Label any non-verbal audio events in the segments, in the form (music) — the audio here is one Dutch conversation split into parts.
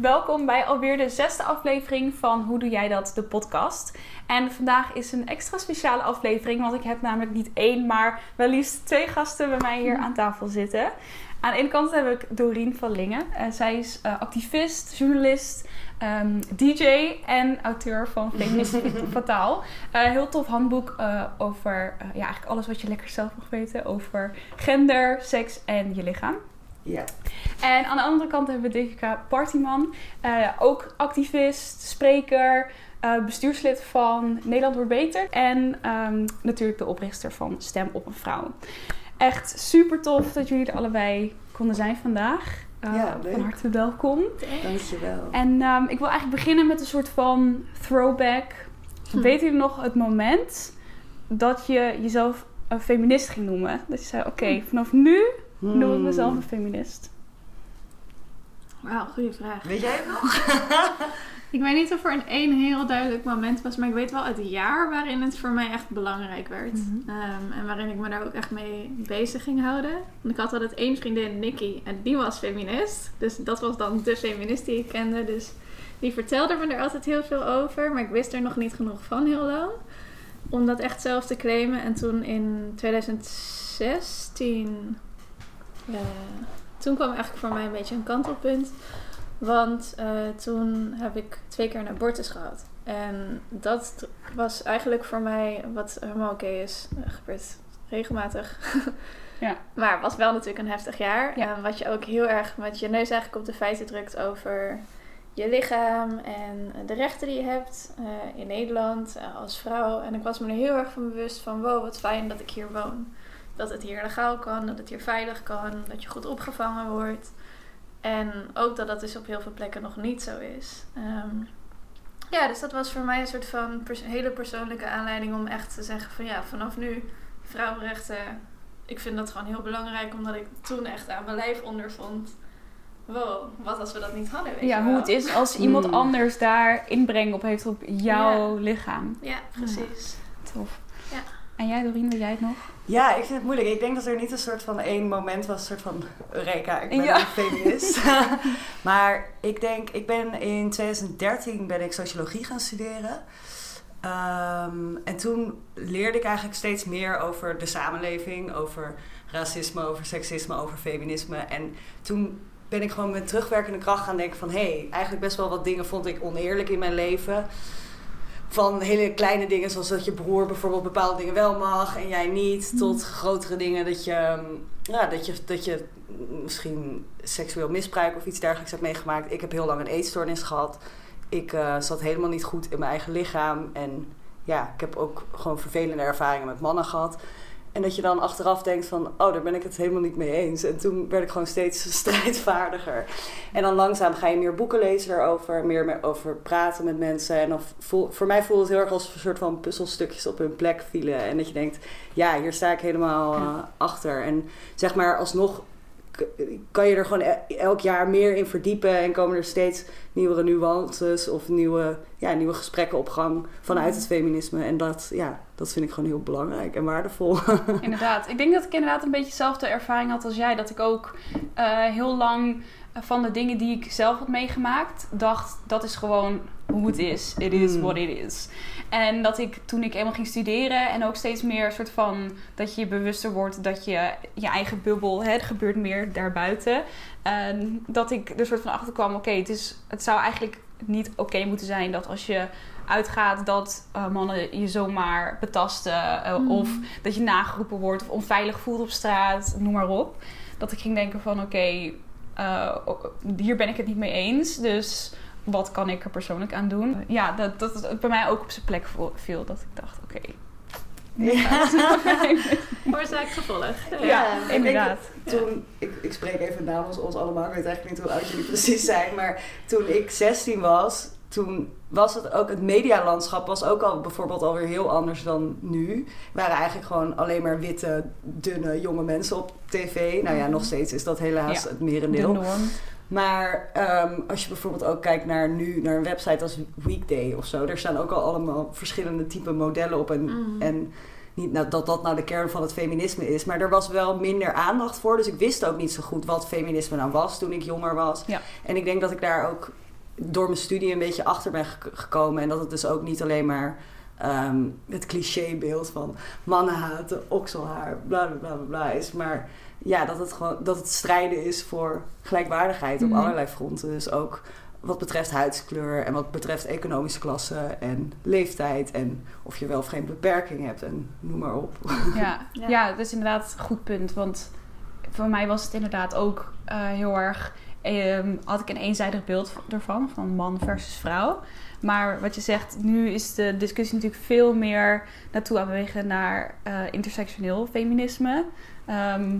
welkom bij alweer de zesde aflevering van Hoe Doe Jij Dat, de podcast. En vandaag is een extra speciale aflevering, want ik heb namelijk niet één, maar wel liefst twee gasten bij mij hier aan tafel zitten. Aan de ene kant heb ik Doreen van Lingen. Uh, zij is uh, activist, journalist, um, DJ en auteur van Feminist (laughs) Fataal. Uh, heel tof handboek over ja, eigenlijk alles wat je lekker zelf mag weten over gender, seks en je lichaam. Ja. En aan de andere kant hebben we Devika Partyman. ook activist, spreker, bestuurslid van Nederland wordt beter. En um, natuurlijk de oprichter van Stem op een Vrouw. Echt super tof dat jullie er allebei konden zijn vandaag. Uh, ja, van harte welkom. Dankjewel. En um, ik wil eigenlijk beginnen met een soort van throwback. Hm. Weet jullie nog het moment dat je jezelf een feminist ging noemen? Dat je zei, oké, okay, vanaf nu noem ik mezelf een feminist. Wauw, goede vraag. Weet jij het nog? (laughs) Ik weet niet of er een één heel duidelijk moment was, maar ik weet wel het jaar waarin het voor mij echt belangrijk werd. Mm -hmm. um, en waarin ik me daar ook echt mee bezig ging houden. Want ik had altijd één vriendin, Nikki, en die was feminist. Dus dat was dan de feminist die ik kende. Dus die vertelde me er altijd heel veel over, maar ik wist er nog niet genoeg van heel lang. Om dat echt zelf te claimen. En toen in 2016, uh, toen kwam eigenlijk voor mij een beetje een kantelpunt. Want uh, toen heb ik twee keer een abortus gehad. En dat was eigenlijk voor mij wat helemaal oké okay is. Dat gebeurt regelmatig. (laughs) ja. Maar het was wel natuurlijk een heftig jaar. Ja. En wat je ook heel erg met je neus eigenlijk op de feiten drukt over je lichaam en de rechten die je hebt uh, in Nederland uh, als vrouw. En ik was me er heel erg van bewust van wow, wat fijn dat ik hier woon. Dat het hier legaal kan, dat het hier veilig kan, dat je goed opgevangen wordt. En ook dat dat dus op heel veel plekken nog niet zo is. Um, ja, dus dat was voor mij een soort van pers hele persoonlijke aanleiding om echt te zeggen van ja, vanaf nu vrouwenrechten. Ik vind dat gewoon heel belangrijk, omdat ik toen echt aan mijn lijf ondervond. Wow, wat als we dat niet hadden, weet Ja, je hoe het is als iemand mm. anders daar inbreng op heeft op jouw ja. lichaam. Ja, precies. Ja. Tof. En jij, Doreen, weet jij het nog? Ja, ik vind het moeilijk. Ik denk dat er niet een soort van één moment was, een soort van Eureka, ik ben Ja. een feminist. (laughs) maar ik denk, ik ben in 2013 ben ik sociologie gaan studeren. Ehm, en toen leerde ik eigenlijk steeds meer over de samenleving, over racisme, over seksisme, over feminisme. En toen ben ik gewoon met terugwerkende kracht gaan denken van... hé, hey, eigenlijk best wel wat dingen vond ik oneerlijk in mijn leven van hele kleine dingen, zoals dat je broer bijvoorbeeld bepaalde dingen wel mag en jij niet, Mm. tot grotere dingen dat je, ja, dat je, dat je misschien seksueel misbruik of iets dergelijks hebt meegemaakt. Ik heb heel lang een eetstoornis gehad. Ik uh, zat helemaal niet goed in mijn eigen lichaam. En ja, ik heb ook gewoon vervelende ervaringen met mannen gehad. En dat je dan achteraf denkt van, oh, daar ben ik het helemaal niet mee eens. En toen werd ik gewoon steeds (laughs) strijdvaardiger. En dan langzaam ga je meer boeken lezen erover, meer over praten met mensen. En dan voel, voor mij voelde het heel erg als een soort van puzzelstukjes op hun plek vielen. En dat je denkt, ja, hier sta ik helemaal uh, achter. En zeg maar, alsnog kan je er gewoon elk jaar meer in verdiepen en komen er steeds nieuwere nuances of nieuwe, ja, nieuwe gesprekken op gang vanuit het feminisme. En dat, ja, dat vind ik gewoon heel belangrijk en waardevol. (laughs) Inderdaad. Ik denk dat ik inderdaad een beetje dezelfde ervaring had als jij. Dat ik ook uh, heel lang van de dingen die ik zelf had meegemaakt, dacht dat is gewoon hoe het is. It is mm. what it is. En dat ik toen ik eenmaal ging studeren en ook steeds meer soort van dat je je bewuster wordt dat je je eigen bubbel, hè, het gebeurt meer daarbuiten. En dat ik er soort van achter kwam, oké, okay, het, is, het zou eigenlijk niet oké okay moeten zijn dat als je uitgaat dat uh, mannen je zomaar betasten uh, mm. of dat je nageroepen wordt of onveilig voelt op straat, noem maar op. Dat ik ging denken van oké, okay, uh, hier ben ik het niet mee eens, dus wat kan ik er persoonlijk aan doen? Ja, dat, dat het bij mij ook op zijn plek viel. Dat ik dacht, oké. Okay, ja. (laughs) Oorzaak gevolg. Ja, ja, inderdaad. Toen, ik, ik spreek even namens ons allemaal, ik weet eigenlijk niet hoe oud jullie precies zijn, maar toen ik 16 was, toen was het ook, het medialandschap was ook al bijvoorbeeld alweer heel anders dan nu. Er waren eigenlijk gewoon alleen maar witte, dunne, jonge mensen op tv. Nou ja, nog steeds is dat helaas ja, het merendeel. De norm. Maar um, als je bijvoorbeeld ook kijkt naar nu, naar een website als Weekday of zo, daar staan ook al allemaal verschillende type modellen op. En, mm. en niet nou, dat dat nou de kern van het feminisme is, maar er was wel minder aandacht voor. Dus ik wist ook niet zo goed wat feminisme nou was toen ik jonger was. Ja. En ik denk dat ik daar ook door mijn studie een beetje achter ben gekomen. En dat het dus ook niet alleen maar ehm, het clichébeeld van mannen haten, okselhaar, bla bla bla bla is. Maar ja, dat het gewoon dat het strijden is voor gelijkwaardigheid op Mhm. allerlei fronten. Dus ook wat betreft huidskleur en wat betreft economische klasse en leeftijd en of je wel of geen beperking hebt en noem maar op. Ja, Ja. (laughs) ja. dat is inderdaad een goed punt. Want voor mij was het inderdaad ook eh, heel erg... ehm, had ik een eenzijdig beeld ervan, van man versus vrouw. Maar wat je zegt, nu is de discussie natuurlijk veel meer naartoe aan bewegen naar eh, intersectioneel feminisme. Ehm,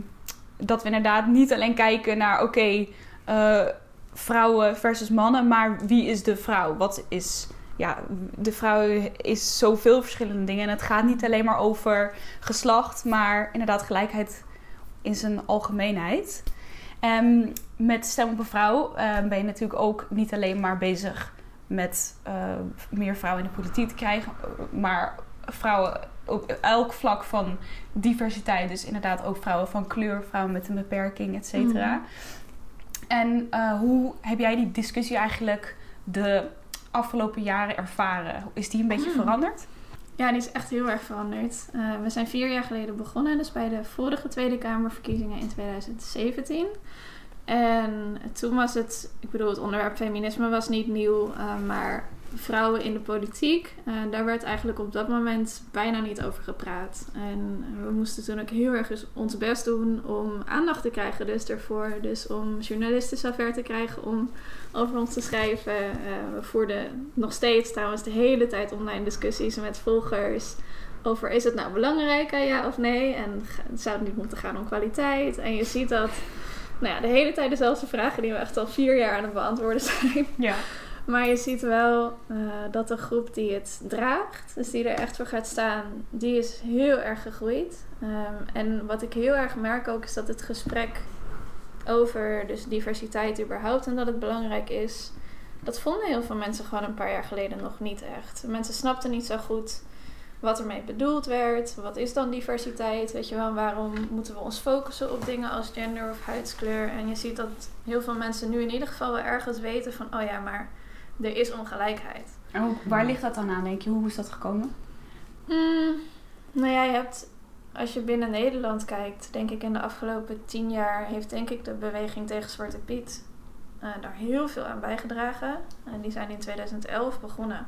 dat we inderdaad niet alleen kijken naar, oké, eh, vrouwen versus mannen, maar wie is de vrouw? Wat is ja, de vrouw is zoveel verschillende dingen. En het gaat niet alleen maar over geslacht, maar inderdaad gelijkheid in zijn algemeenheid. En met Stem op een Vrouw eh, ben je natuurlijk ook niet alleen maar bezig met eh, meer vrouwen in de politiek te krijgen, maar vrouwen op elk vlak van diversiteit. Dus inderdaad ook vrouwen van kleur, vrouwen met een beperking, et cetera. Mhm. En eh, hoe heb jij die discussie eigenlijk de afgelopen jaren ervaren? Is die een beetje Hmm. veranderd? Ja, die is echt heel erg veranderd. Eh, we zijn vier jaar geleden begonnen, dus bij de vorige Tweede Kamerverkiezingen in 2017. En toen was het, ik bedoel, het onderwerp feminisme was niet nieuw, eh, maar vrouwen in de politiek, eh, daar werd eigenlijk op dat moment bijna niet over gepraat. En we moesten toen ook heel erg ons best doen om aandacht te krijgen dus ervoor. Dus om journalisten zover te krijgen om over ons te schrijven. Eh, we voerden nog steeds trouwens de hele tijd online discussies met volgers over is het nou belangrijk, ja of nee? En zou het niet moeten gaan om kwaliteit? En je ziet dat nou ja, de hele tijd dezelfde vragen die we echt al vier jaar aan het beantwoorden zijn. Ja. (laughs) Maar je ziet wel eh, dat de groep die het draagt, dus die er echt voor gaat staan, die is heel erg gegroeid. Ehm, en wat ik heel erg merk ook is dat het gesprek over dus diversiteit überhaupt en dat het belangrijk is, dat vonden heel veel mensen gewoon een paar jaar geleden nog niet echt. Mensen snapten niet zo goed wat ermee bedoeld werd. Wat is dan diversiteit? Weet je wel, waarom moeten we ons focussen op dingen als gender of huidskleur? En je ziet dat heel veel mensen nu in ieder geval wel ergens weten van, oh ja, maar er is ongelijkheid. En hoe- waar ligt dat dan aan, denk je? Hoe is dat gekomen? Mm, nou ja, je hebt, als je binnen Nederland kijkt, denk ik in de afgelopen tien jaar heeft denk ik de beweging tegen Zwarte Piet eh, daar heel veel aan bijgedragen. En die zijn in 2011 begonnen.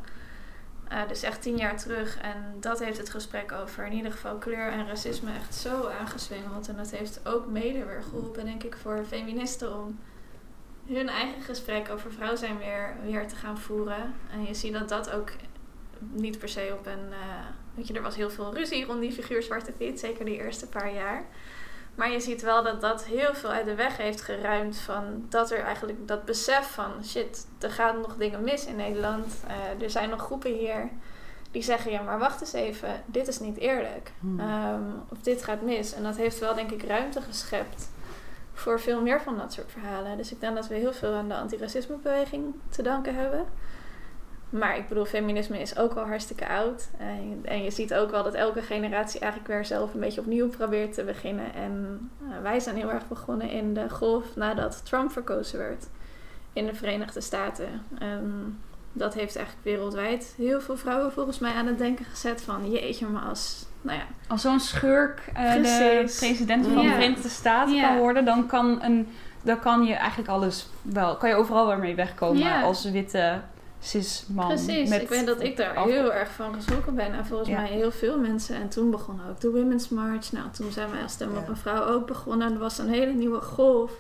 Eh, dus echt tien jaar terug. En dat heeft het gesprek over in ieder geval kleur en racisme echt zo aangeswengeld. En dat heeft ook mede weer geholpen, denk ik, voor feministen om hun eigen gesprek over vrouw zijn weer, weer te gaan voeren. En je ziet dat dat ook niet per se op een... eh, weet je, er was heel veel ruzie rond die figuur Zwarte Piet, zeker die eerste paar jaar. Maar je ziet wel dat dat heel veel uit de weg heeft geruimd van dat er eigenlijk dat besef van shit, er gaan nog dingen mis in Nederland. Eh, er zijn nog groepen hier die zeggen ja, maar wacht eens even, dit is niet eerlijk. Hmm. Ehm, of dit gaat mis. En dat heeft wel denk ik ruimte geschept voor veel meer van dat soort verhalen. Dus ik denk dat we heel veel aan de antiracismebeweging te danken hebben. Maar ik bedoel, feminisme is ook al hartstikke oud. En, je ziet ook wel dat elke generatie eigenlijk weer zelf een beetje opnieuw probeert te beginnen. En eh, wij zijn heel erg begonnen in de golf nadat Trump verkozen werd in de Verenigde Staten. En dat heeft eigenlijk wereldwijd heel veel vrouwen volgens mij aan het denken gezet van jeetje, maar als, nou ja, Als zo'n schurk eh, de president van Ja. de Verenigde Staten Ja. kan worden, dan kan, een, dan kan je eigenlijk alles wel, kan je overal weer mee wegkomen Ja. als witte cis man. Precies, met ik weet dat ik daar af- heel erg van geschrokken ben. En volgens Ja. mij heel veel mensen. En toen begon ook de Women's March. Nou, toen zijn wij als Stem op Ja. een Vrouw ook begonnen. En er was een hele nieuwe golf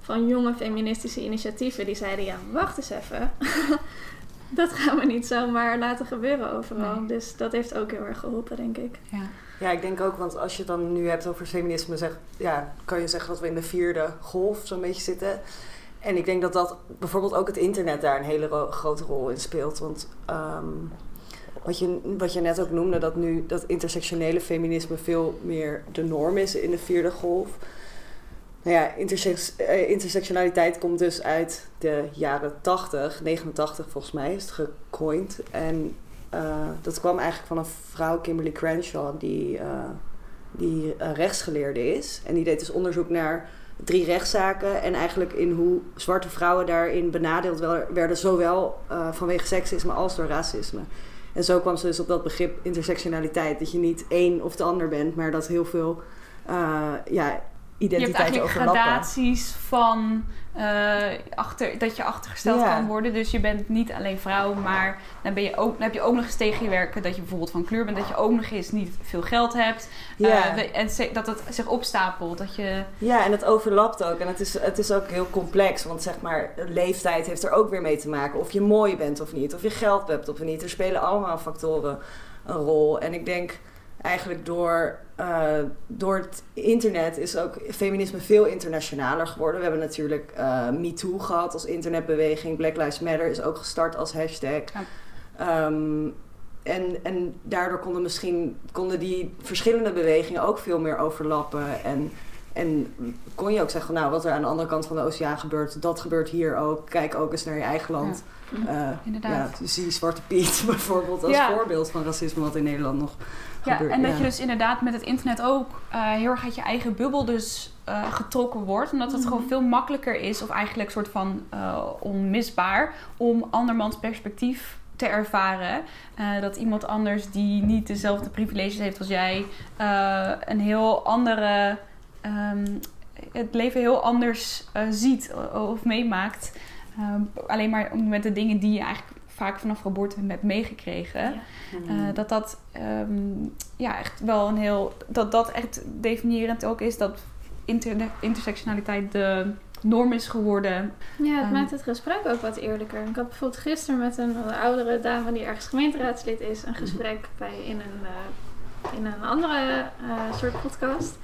van jonge feministische initiatieven. Die zeiden, ja, wacht eens even. (laughs) (laughs) dat gaan we niet zomaar laten gebeuren overal. Nee. Dus dat heeft ook heel erg geholpen, denk ik. Ja. Ja, ik denk ook, want als je het dan nu hebt over feminisme, zeg, ja, kan je zeggen dat we in de vierde golf zo'n beetje zitten. En ik denk dat dat bijvoorbeeld ook het internet daar een hele ro- grote rol in speelt. Want ehm, wat, je, wat je net ook noemde, dat nu dat intersectionele feminisme veel meer de norm is in de vierde golf. Nou ja, eh, intersectionaliteit komt dus uit de jaren 80, 89 volgens mij is het gecoind. En eh, dat kwam eigenlijk van een vrouw, Kimberly Crenshaw, die, eh, die rechtsgeleerde is. En die deed dus onderzoek naar drie rechtszaken. En eigenlijk in hoe zwarte vrouwen daarin benadeeld werden, zowel vanwege seksisme als door racisme. En zo kwam ze dus op dat begrip intersectionaliteit. Dat je niet één of de ander bent, maar dat heel veel ja, identiteiten overlappen. Je hebt eigenlijk gradaties van uh, achter, dat je achtergesteld kan worden. Dus je bent niet alleen vrouw, maar dan, ben je ook, dan heb je ook nog eens tegen je werken dat je bijvoorbeeld van kleur bent. Dat je ook nog eens niet veel geld hebt. Ja. Uh, en dat het zich opstapelt. Dat je... Ja, en het overlapt ook. En het is, het is ook heel complex. Want zeg maar, leeftijd heeft er ook weer mee te maken. Of je mooi bent of niet. Of je geld hebt of niet. Er spelen allemaal factoren een rol. En ik denk eigenlijk door, uh, door het internet is ook feminisme veel internationaler geworden. We hebben natuurlijk uh, MeToo gehad als internetbeweging. Black Lives Matter is ook gestart als hashtag. Um, en, en daardoor konden misschien konden die verschillende bewegingen ook veel meer overlappen. En, en kon je ook zeggen, nou, wat er aan de andere kant van de oceaan gebeurt, dat gebeurt hier ook. Kijk ook eens naar je eigen land. Ja, uh, Inderdaad. Ja, zie Zwarte Piet (laughs) bijvoorbeeld als voorbeeld van racisme wat in Nederland nog ja, en dat je dus inderdaad met het internet ook uh, heel erg uit je eigen bubbel dus uh, getrokken wordt. Omdat het gewoon mhm. veel makkelijker is, of eigenlijk een soort van uh, onmisbaar, om andermans perspectief te ervaren. dat iemand anders die niet dezelfde privileges heeft als jij, een heel andere. Um, het leven heel anders ziet of meemaakt. alleen maar met de dingen die je eigenlijk vaak vanaf geboorte hebt meegekregen. Ja. Uh, dat dat um, ja, echt wel een heel. Dat dat echt definiërend ook is dat inter intersectionaliteit de norm is geworden. Ja, het um, maakt het gesprek ook wat eerlijker. Ik had bijvoorbeeld gisteren met een, oudere dame die ergens gemeenteraadslid is, een gesprek bij in een. Uh, in een andere uh, soort podcast.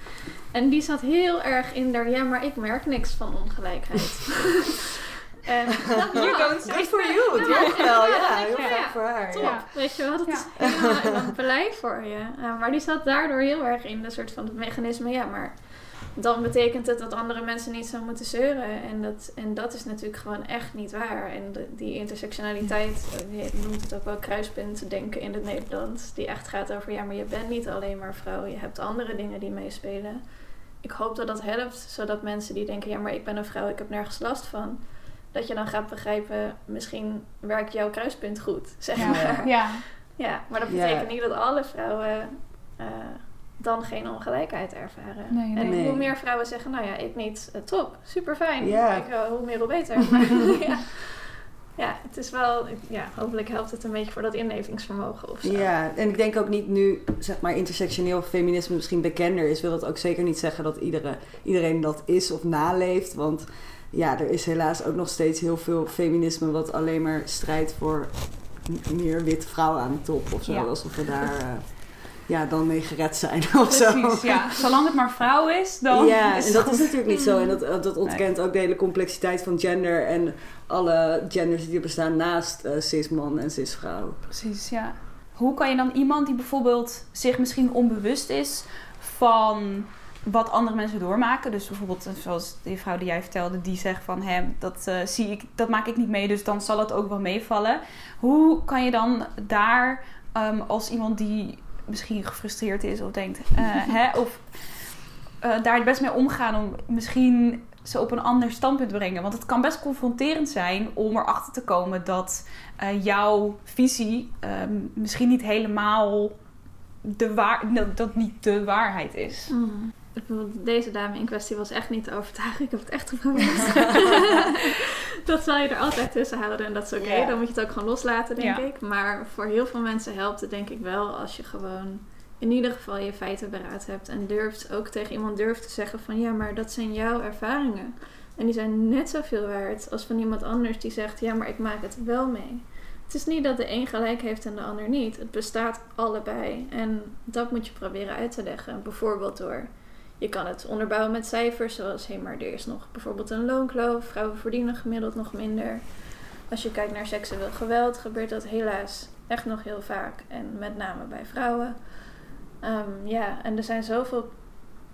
En die zat heel erg in daar, ja, maar ik merk niks van ongelijkheid. (laughs) En you don't say. Good for you. Ja, wel. Ja, heel fijn voor haar. Top. Weet je wel, dat is helemaal blij voor je. maar die zat daardoor heel erg in de soort van het mechanisme. Ja, maar dan betekent het dat andere mensen niet zo moeten zeuren. En dat, en dat is natuurlijk gewoon echt niet waar. En die intersectionaliteit, je noemt het ook wel kruispunt denken in het Nederlands. Die echt gaat over, ja, maar je bent niet alleen maar vrouw. Je hebt andere dingen die meespelen. Ik hoop dat dat helpt, zodat mensen die denken, ja, maar ik ben een vrouw, ik heb nergens last van dat je dan gaat begrijpen, misschien werkt jouw kruispunt goed, zeg ja. maar. Ja. (laughs) ja, maar dat betekent niet dat alle vrouwen uh, dan geen ongelijkheid ervaren. Nee, nee. En hoe meer vrouwen zeggen, nou ja, ik niet, uh, top, super fijn. Ja. Ik, uh, hoe meer, hoe beter. (laughs) ja. ja, het is wel, ja, hopelijk helpt het een beetje voor dat inlevingsvermogen of zo. Ja, en ik denk ook niet nu, zeg maar, intersectioneel feminisme misschien bekender is, wil dat ook zeker niet zeggen dat iedere, iedereen dat is of naleeft. Want ja, er is helaas ook nog steeds heel veel feminisme wat alleen maar strijdt voor meer witte vrouwen aan de top of zo. Alsof we daar uh, ja, dan mee gered zijn (laughs) of Precies, ja. Zolang het maar vrouw is, dan. Ja, en dat is natuurlijk niet zo. En dat, dat ontkent ook de hele complexiteit van gender en alle genders die er bestaan naast uh, cis-man en cis-vrouw. Precies, ja. Hoe kan je dan iemand die bijvoorbeeld zich misschien onbewust is van wat andere mensen doormaken. Dus bijvoorbeeld, eh, zoals die vrouw die jij vertelde, die zegt van hem, dat uh, zie ik, dat maak ik niet mee, dus dan zal het ook wel meevallen. Hoe kan je dan daar um, als iemand die misschien gefrustreerd is of denkt, uh, (laughs) hè, of uh, daar best mee omgaan om misschien ze op een ander standpunt te brengen. Want het kan best confronterend zijn om erachter te komen dat jouw visie um, misschien niet helemaal de waar, dat niet de waarheid is. Mm deze dame in kwestie was echt niet te overtuigen. Ik heb het echt geprobeerd. (laughs) dat zal je er altijd tussen houden en dat is oké. Dan moet je het ook gewoon loslaten, denk ik. Maar voor heel veel mensen helpt het denk ik wel als je gewoon in ieder geval je feiten beraad hebt. En durft ook tegen iemand durft te zeggen van ja, maar dat zijn jouw ervaringen. En die zijn net zoveel waard als van iemand anders die zegt ja, maar ik maak het wel mee. Het is niet dat de een gelijk heeft en de ander niet. Het bestaat allebei. En dat moet je proberen uit te leggen. Bijvoorbeeld door je kan het onderbouwen met cijfers, zoals hé, maar er is nog bijvoorbeeld een loonkloof. Vrouwen verdienen gemiddeld nog minder. Als je kijkt naar seksueel geweld, gebeurt dat helaas echt nog heel vaak. En met name bij vrouwen. Um, ja, en er zijn zoveel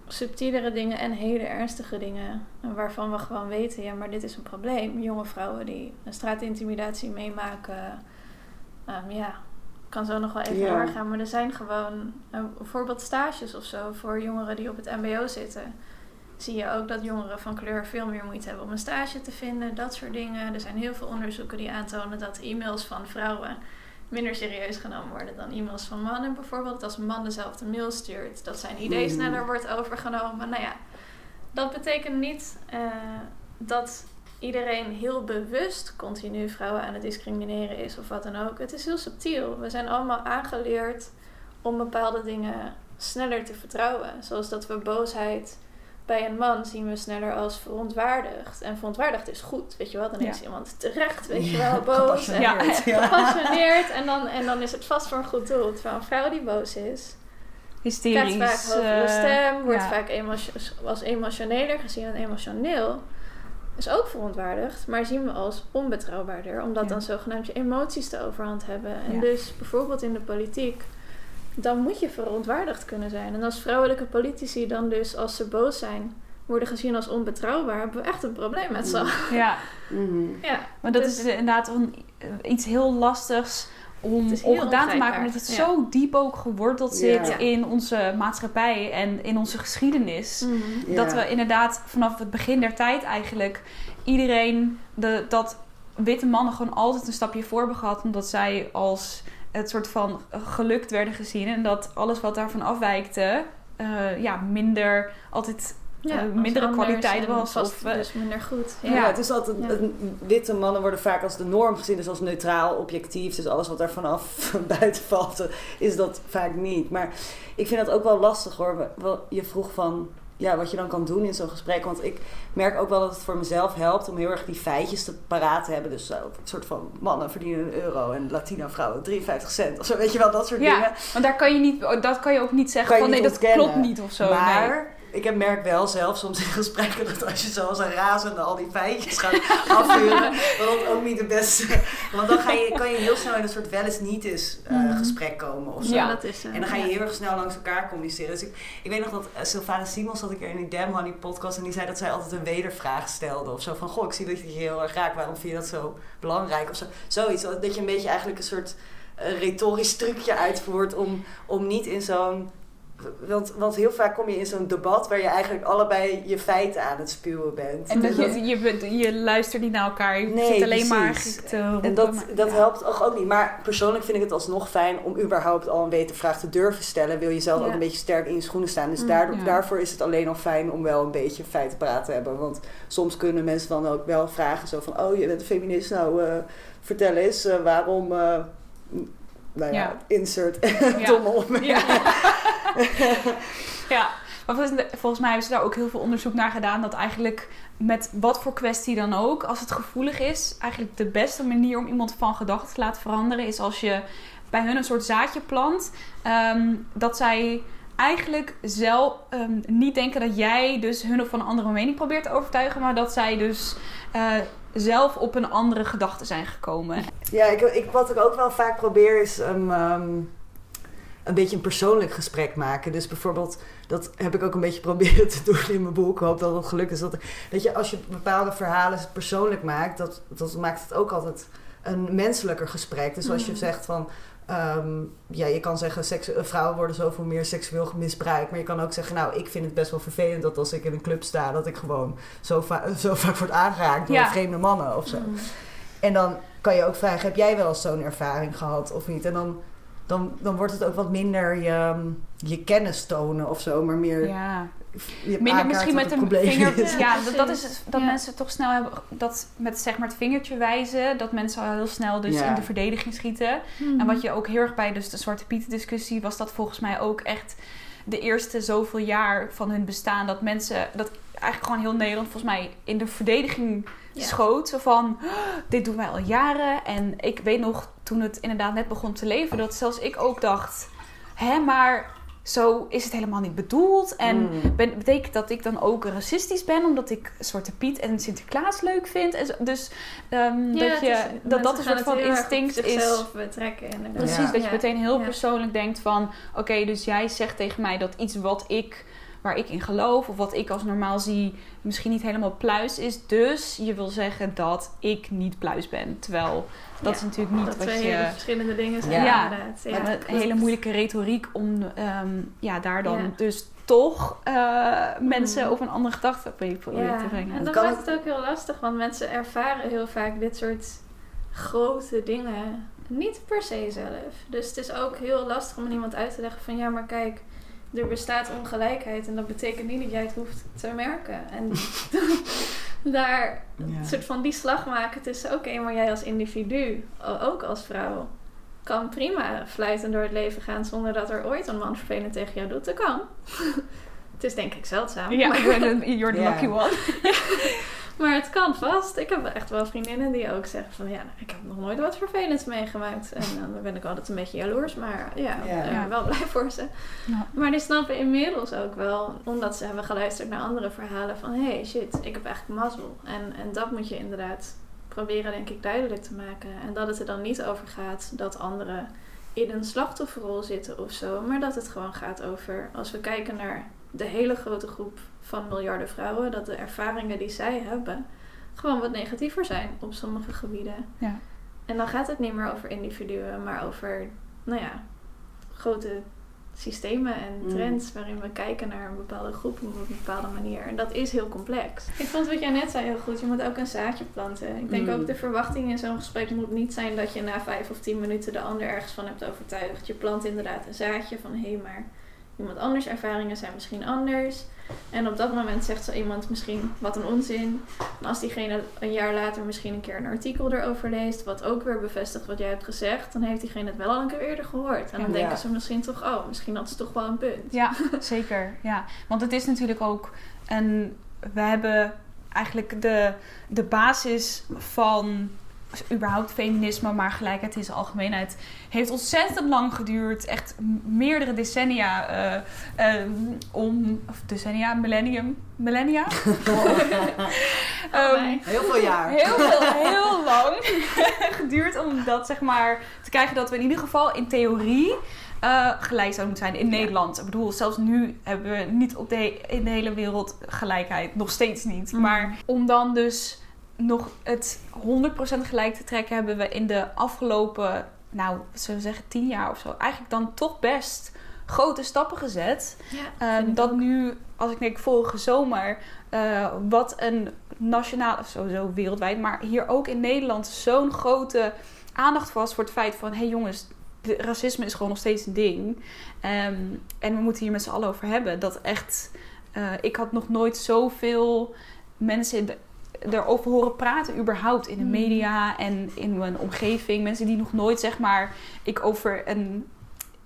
subtielere dingen en hele ernstige dingen. Waarvan we gewoon weten, ja, maar dit is een probleem. Jonge vrouwen die een straatintimidatie meemaken. Um, ja, kan zo nog wel even ja. doorgaan. Maar er zijn gewoon uh, bijvoorbeeld stages of zo voor jongeren die op het MBO zitten. zie je ook dat jongeren van kleur veel meer moeite hebben om een stage te vinden. Dat soort dingen. Er zijn heel veel onderzoeken die aantonen dat e-mails van vrouwen minder serieus genomen worden dan e-mails van mannen. Bijvoorbeeld als een man dezelfde mail stuurt, dat zijn idee Mm. sneller wordt overgenomen. Nou ja, dat betekent niet eh, dat iedereen heel bewust continu vrouwen aan het discrimineren is of wat dan ook. Het is heel subtiel. We zijn allemaal aangeleerd om bepaalde dingen sneller te vertrouwen. Zoals dat we boosheid bij een man zien we sneller als verontwaardigd. En verontwaardigd is goed, weet je wel. Dan Ja. is iemand terecht, weet je wel, boos. En. Ja. gepassioneerd. En dan, en dan is het vast voor een goed doel. Terwijl een vrouw die boos is, Hysterisch. krijgt vaak hogere eh, stem, wordt ja. vaak emotio- als emotioneler gezien en emotioneel. Is ook verontwaardigd, maar zien we als onbetrouwbaarder, omdat Ja. dan zogenaamd je emoties de overhand hebben. En Ja. dus bijvoorbeeld in de politiek, dan moet je verontwaardigd kunnen zijn. En als vrouwelijke politici dan dus, als ze boos zijn, worden gezien als onbetrouwbaar, hebben we echt een probleem met z'n allen. Ja, Mhm. Ja, maar dat Dus- is inderdaad een, iets heel lastigs om ongedaan te maken. Omdat het Ja. zo diep ook geworteld zit Ja. in onze maatschappij en in onze geschiedenis. Mhm. Dat Ja. we inderdaad vanaf het begin der tijd eigenlijk iedereen de, dat witte mannen gewoon altijd een stapje voor hebben gehad. Omdat zij als het soort van gelukt werden gezien. En dat alles wat daarvan afwijkte, eh, ja, minder altijd Ja, als mindere kwaliteit was. Of, eh, dus minder goed. Ja, Ja. het is altijd, witte mannen worden vaak als de norm gezien, dus als neutraal, objectief. Dus alles wat er vanaf (laughs) buiten valt, eh, is dat vaak niet. Maar ik vind dat ook wel lastig hoor. Je vroeg van ja, wat je dan kan doen in zo'n gesprek. Want ik merk ook wel dat het voor mezelf helpt om heel erg die feitjes te paraat te hebben. Dus zo, een soort van mannen verdienen een euro en Latino vrouwen 53 cent. Of zo, weet je wel, dat soort Ja, dingen. want daar kan je niet, dat kan je ook niet zeggen van nee, dat klopt niet of zo. maar. Ik heb merk wel zelf soms in gesprekken dat als je zoals een razende al die feitjes gaat afvuren, (laughs) dat dat ook niet de beste. Want dan ga je, kan je heel snel in een soort wel eens niet eens eh, Mhm. gesprek komen of zo. Ja. dat is, eh, En dan ga je heel erg snel langs elkaar communiceren. Dus ik, ik weet nog dat uh, Sylvana Simons had ik er in die Damn Honey podcast en die zei dat zij altijd een wedervraag stelde of zo. Van goh, ik zie dat je je heel erg raakt. Waarom vind je dat zo belangrijk? Of zo. Zoiets. Dat je een beetje eigenlijk een soort eh, retorisch trucje uitvoert om, om niet in zo'n want, want heel vaak kom je in zo'n debat waar je eigenlijk allebei je feiten aan het spuwen bent. En dat je, je, je luistert niet naar elkaar. Je Nee, zit alleen maar precies. te roepen. En dat, maar- dat ja. helpt ook, ook niet. Maar persoonlijk vind ik het alsnog fijn om überhaupt al een wetenvraag te durven stellen. Wil je zelf Ja. ook een beetje sterk in je schoenen staan. Dus Mm, daardoor, ja. daarvoor is het alleen al fijn om wel een beetje feitenpraat te hebben. Want soms kunnen mensen dan ook wel vragen zo van... Oh, je bent een feminist, nou eh, vertel eens eh, waarom... eh, nou ja, Ja. insert (laughs) domme opmerking. (laughs) Ja. ja, maar volgens, volgens mij hebben ze daar ook heel veel onderzoek naar gedaan. Dat eigenlijk met wat voor kwestie dan ook, als het gevoelig is, eigenlijk de beste manier om iemand van gedachten te laten veranderen is als je bij hun een soort zaadje plant. ehm, dat zij eigenlijk zelf ehm, niet denken dat jij dus hun of van een andere mening probeert te overtuigen, maar dat zij dus eh, zelf op een andere gedachte zijn gekomen. Ja, ik, ik, wat ik ook wel vaak probeer is een beetje een persoonlijk gesprek maken. Dus bijvoorbeeld, dat heb ik ook een beetje (laughs) proberen te doen in mijn boek. Ik hoop dat het gelukt is. Dat, weet je, als je bepaalde verhalen persoonlijk maakt, dat, dat maakt het ook altijd een menselijker gesprek. Dus als je Mhm. zegt van, um, ja, je kan zeggen, seks, vrouwen worden zoveel meer seksueel misbruikt. Maar je kan ook zeggen, nou, ik vind het best wel vervelend dat als ik in een club sta, dat ik gewoon zo, va zo (laughs) vaak word aangeraakt door Ja. vreemde mannen of zo. Mm. En dan kan je ook vragen, heb jij wel eens zo'n ervaring gehad of niet? En dan, dan, dan wordt het ook wat minder je, je kennis tonen of zo, maar meer Ja. je Minder misschien met het een vinger. is. Ja, Ja, dat, dat is dat Ja. mensen toch snel hebben. Dat met zeg maar het vingertje wijzen. Dat mensen al heel snel dus Ja. in de verdediging schieten. Mhm. En wat je ook heel erg bij dus de Zwarte Pieten discussie was dat volgens mij ook echt de eerste zoveel jaar van hun bestaan. Dat mensen, dat eigenlijk gewoon heel Nederland volgens mij in de verdediging Ja. schoot. Zo van, "Oh, dit doen wij al jaren. En ik weet nog, toen het inderdaad net begon te leven, dat zelfs ik ook dacht... Hè, maar zo is het helemaal niet bedoeld. En Mm. ben, betekent dat ik dan ook racistisch ben, omdat ik Zwarte Piet en Sinterklaas leuk vind? En zo- dus ehm, Ja, dat, je, is- dat dat een soort van instinct is. zichzelf betrekken. inderdaad. Precies, Ja. dat je meteen heel Ja. persoonlijk denkt van... Oké, dus jij zegt tegen mij dat iets wat ik, waar ik in geloof... of wat ik als normaal zie, misschien niet helemaal pluis is. Dus je wil zeggen dat ik niet pluis ben. Terwijl dat Ja, is natuurlijk niet dat wat twee je... hele verschillende dingen zijn, Ja. inderdaad. Ja. Ja, een hele moeilijke retoriek om ehm, ja, daar dan Ja. dus toch uh, mensen mm. over een andere gedachte proberen ja, te brengen. En dan wordt het ook heel lastig, want mensen ervaren heel vaak dit soort grote dingen niet per se zelf. Dus het is ook heel lastig om aan iemand uit te leggen van ja, maar kijk, er bestaat ongelijkheid en dat betekent niet dat jij het hoeft te merken. En (laughs) (laughs) daar ja. soort van die slag maken tussen oké, maar jij als individu, ook als vrouw, kan prima fluiten door het leven gaan zonder dat er ooit een man vervelend tegen jou doet. Dat kan. (laughs) het is denk ik zeldzaam. Ja, maar... you're the lucky one. Maar het kan vast. Ik heb echt wel vriendinnen die ook zeggen van ja, nou, ik heb nog nooit wat vervelends meegemaakt. En dan ben ik altijd een beetje jaloers, maar ja, ja. wel blij voor ze. Ja. Maar die snappen inmiddels ook wel, omdat ze hebben geluisterd naar andere verhalen van hé hey, shit, ik heb echt mazzel. En, en dat moet je inderdaad proberen denk ik duidelijk te maken. En dat het er dan niet over gaat dat anderen in een slachtofferrol zitten of zo. Maar dat het gewoon gaat over, als we kijken naar de hele grote groep van miljarden vrouwen, dat de ervaringen die zij hebben gewoon wat negatiever zijn op sommige gebieden. Ja. En dan gaat het niet meer over individuen, maar over, nou ja, grote systemen en mm. trends waarin we kijken naar een bepaalde groep op een bepaalde manier. En dat is heel complex. Ik vond wat jij net zei heel goed. Je moet ook een zaadje planten. Ik denk mm. ook de verwachting in zo'n gesprek moet niet zijn dat je na vijf of tien minuten de ander ergens van hebt overtuigd. Je plant inderdaad een zaadje van hé, hey, maar iemand anders ervaringen zijn misschien anders. En op dat moment zegt zo iemand misschien wat een onzin. En als diegene een jaar later misschien een keer een artikel erover leest, wat ook weer bevestigt wat jij hebt gezegd, dan heeft diegene het wel al een keer eerder gehoord. En dan denken ze misschien toch, oh, misschien dat is toch wel een punt. Ja, (laughs) zeker. Ja. Want het is natuurlijk ook een. We hebben eigenlijk de, de basis van überhaupt feminisme, maar gelijkheid in zijn algemeenheid, heeft ontzettend lang geduurd. Echt meerdere decennia uh, om, of decennia, millennium, millennia? (laughs) (laughs) um, heel veel jaar. Heel, veel, heel (laughs) lang geduurd om dat zeg maar te krijgen dat we in ieder geval in theorie uh, gelijk zou moeten zijn in Nederland. Ik bedoel, zelfs nu hebben we niet op de, in de hele wereld gelijkheid. Nog steeds niet. Mm. Maar om dan dus nog het 100% gelijk te trekken, hebben we in de afgelopen, nou, wat zullen we zeggen, 10 jaar of zo, eigenlijk dan toch best grote stappen gezet. Ja, um, dat nu, als ik denk vorige zomer, uh, wat een nationale, sowieso wereldwijd, maar hier ook in Nederland zo'n grote aandacht was voor het feit van, hé hey jongens, racisme is gewoon nog steeds een ding. Um, en we moeten hier met z'n allen over hebben. Dat echt, uh, ik had nog nooit zoveel mensen in de erover horen praten überhaupt in de hmm. media en in mijn omgeving. Mensen die nog nooit, zeg maar, ik over een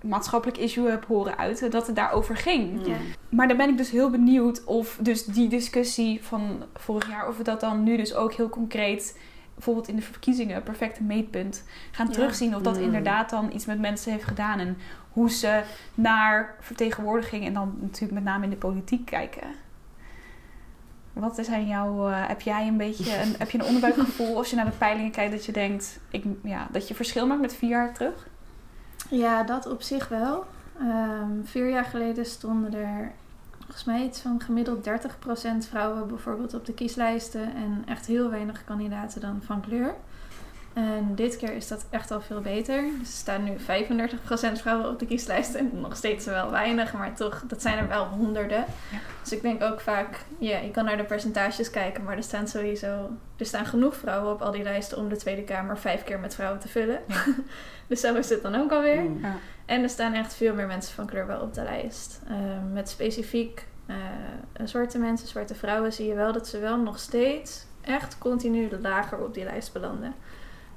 maatschappelijk issue heb horen uiten, dat het daarover ging. Ja. Maar dan ben ik dus heel benieuwd of dus die discussie van vorig jaar, of we dat dan nu dus ook heel concreet, bijvoorbeeld in de verkiezingen, perfecte meetpunt, gaan terugzien. Of dat hmm. inderdaad dan iets met mensen heeft gedaan en hoe ze naar vertegenwoordiging en dan natuurlijk met name in de politiek kijken. Wat is aan jou, uh, heb jij een beetje een, heb je een onderbuikgevoel als je naar de peilingen kijkt dat je denkt ik, ja, dat je verschil maakt met vier jaar terug? Ja, dat op zich wel. Um, vier jaar geleden stonden er volgens mij iets van gemiddeld 30% vrouwen bijvoorbeeld op de kieslijsten en echt heel weinig kandidaten dan van kleur. En dit keer is dat echt al veel beter. er staan nu 35% vrouwen op de kieslijst. En nog steeds wel weinig, maar toch, dat zijn er wel honderden. Ja. Dus ik denk ook vaak, ja, je kan naar de percentages kijken, maar er staan sowieso, er staan genoeg vrouwen op al die lijsten om de Tweede Kamer vijf keer met vrouwen te vullen. Ja. (laughs) dus zo is het dan ook alweer. Ja. En er staan echt veel meer mensen van kleur wel op de lijst. Uh, met specifiek uh, zwarte mensen, zwarte vrouwen, zie je wel dat ze wel nog steeds echt continu lager op die lijst belanden.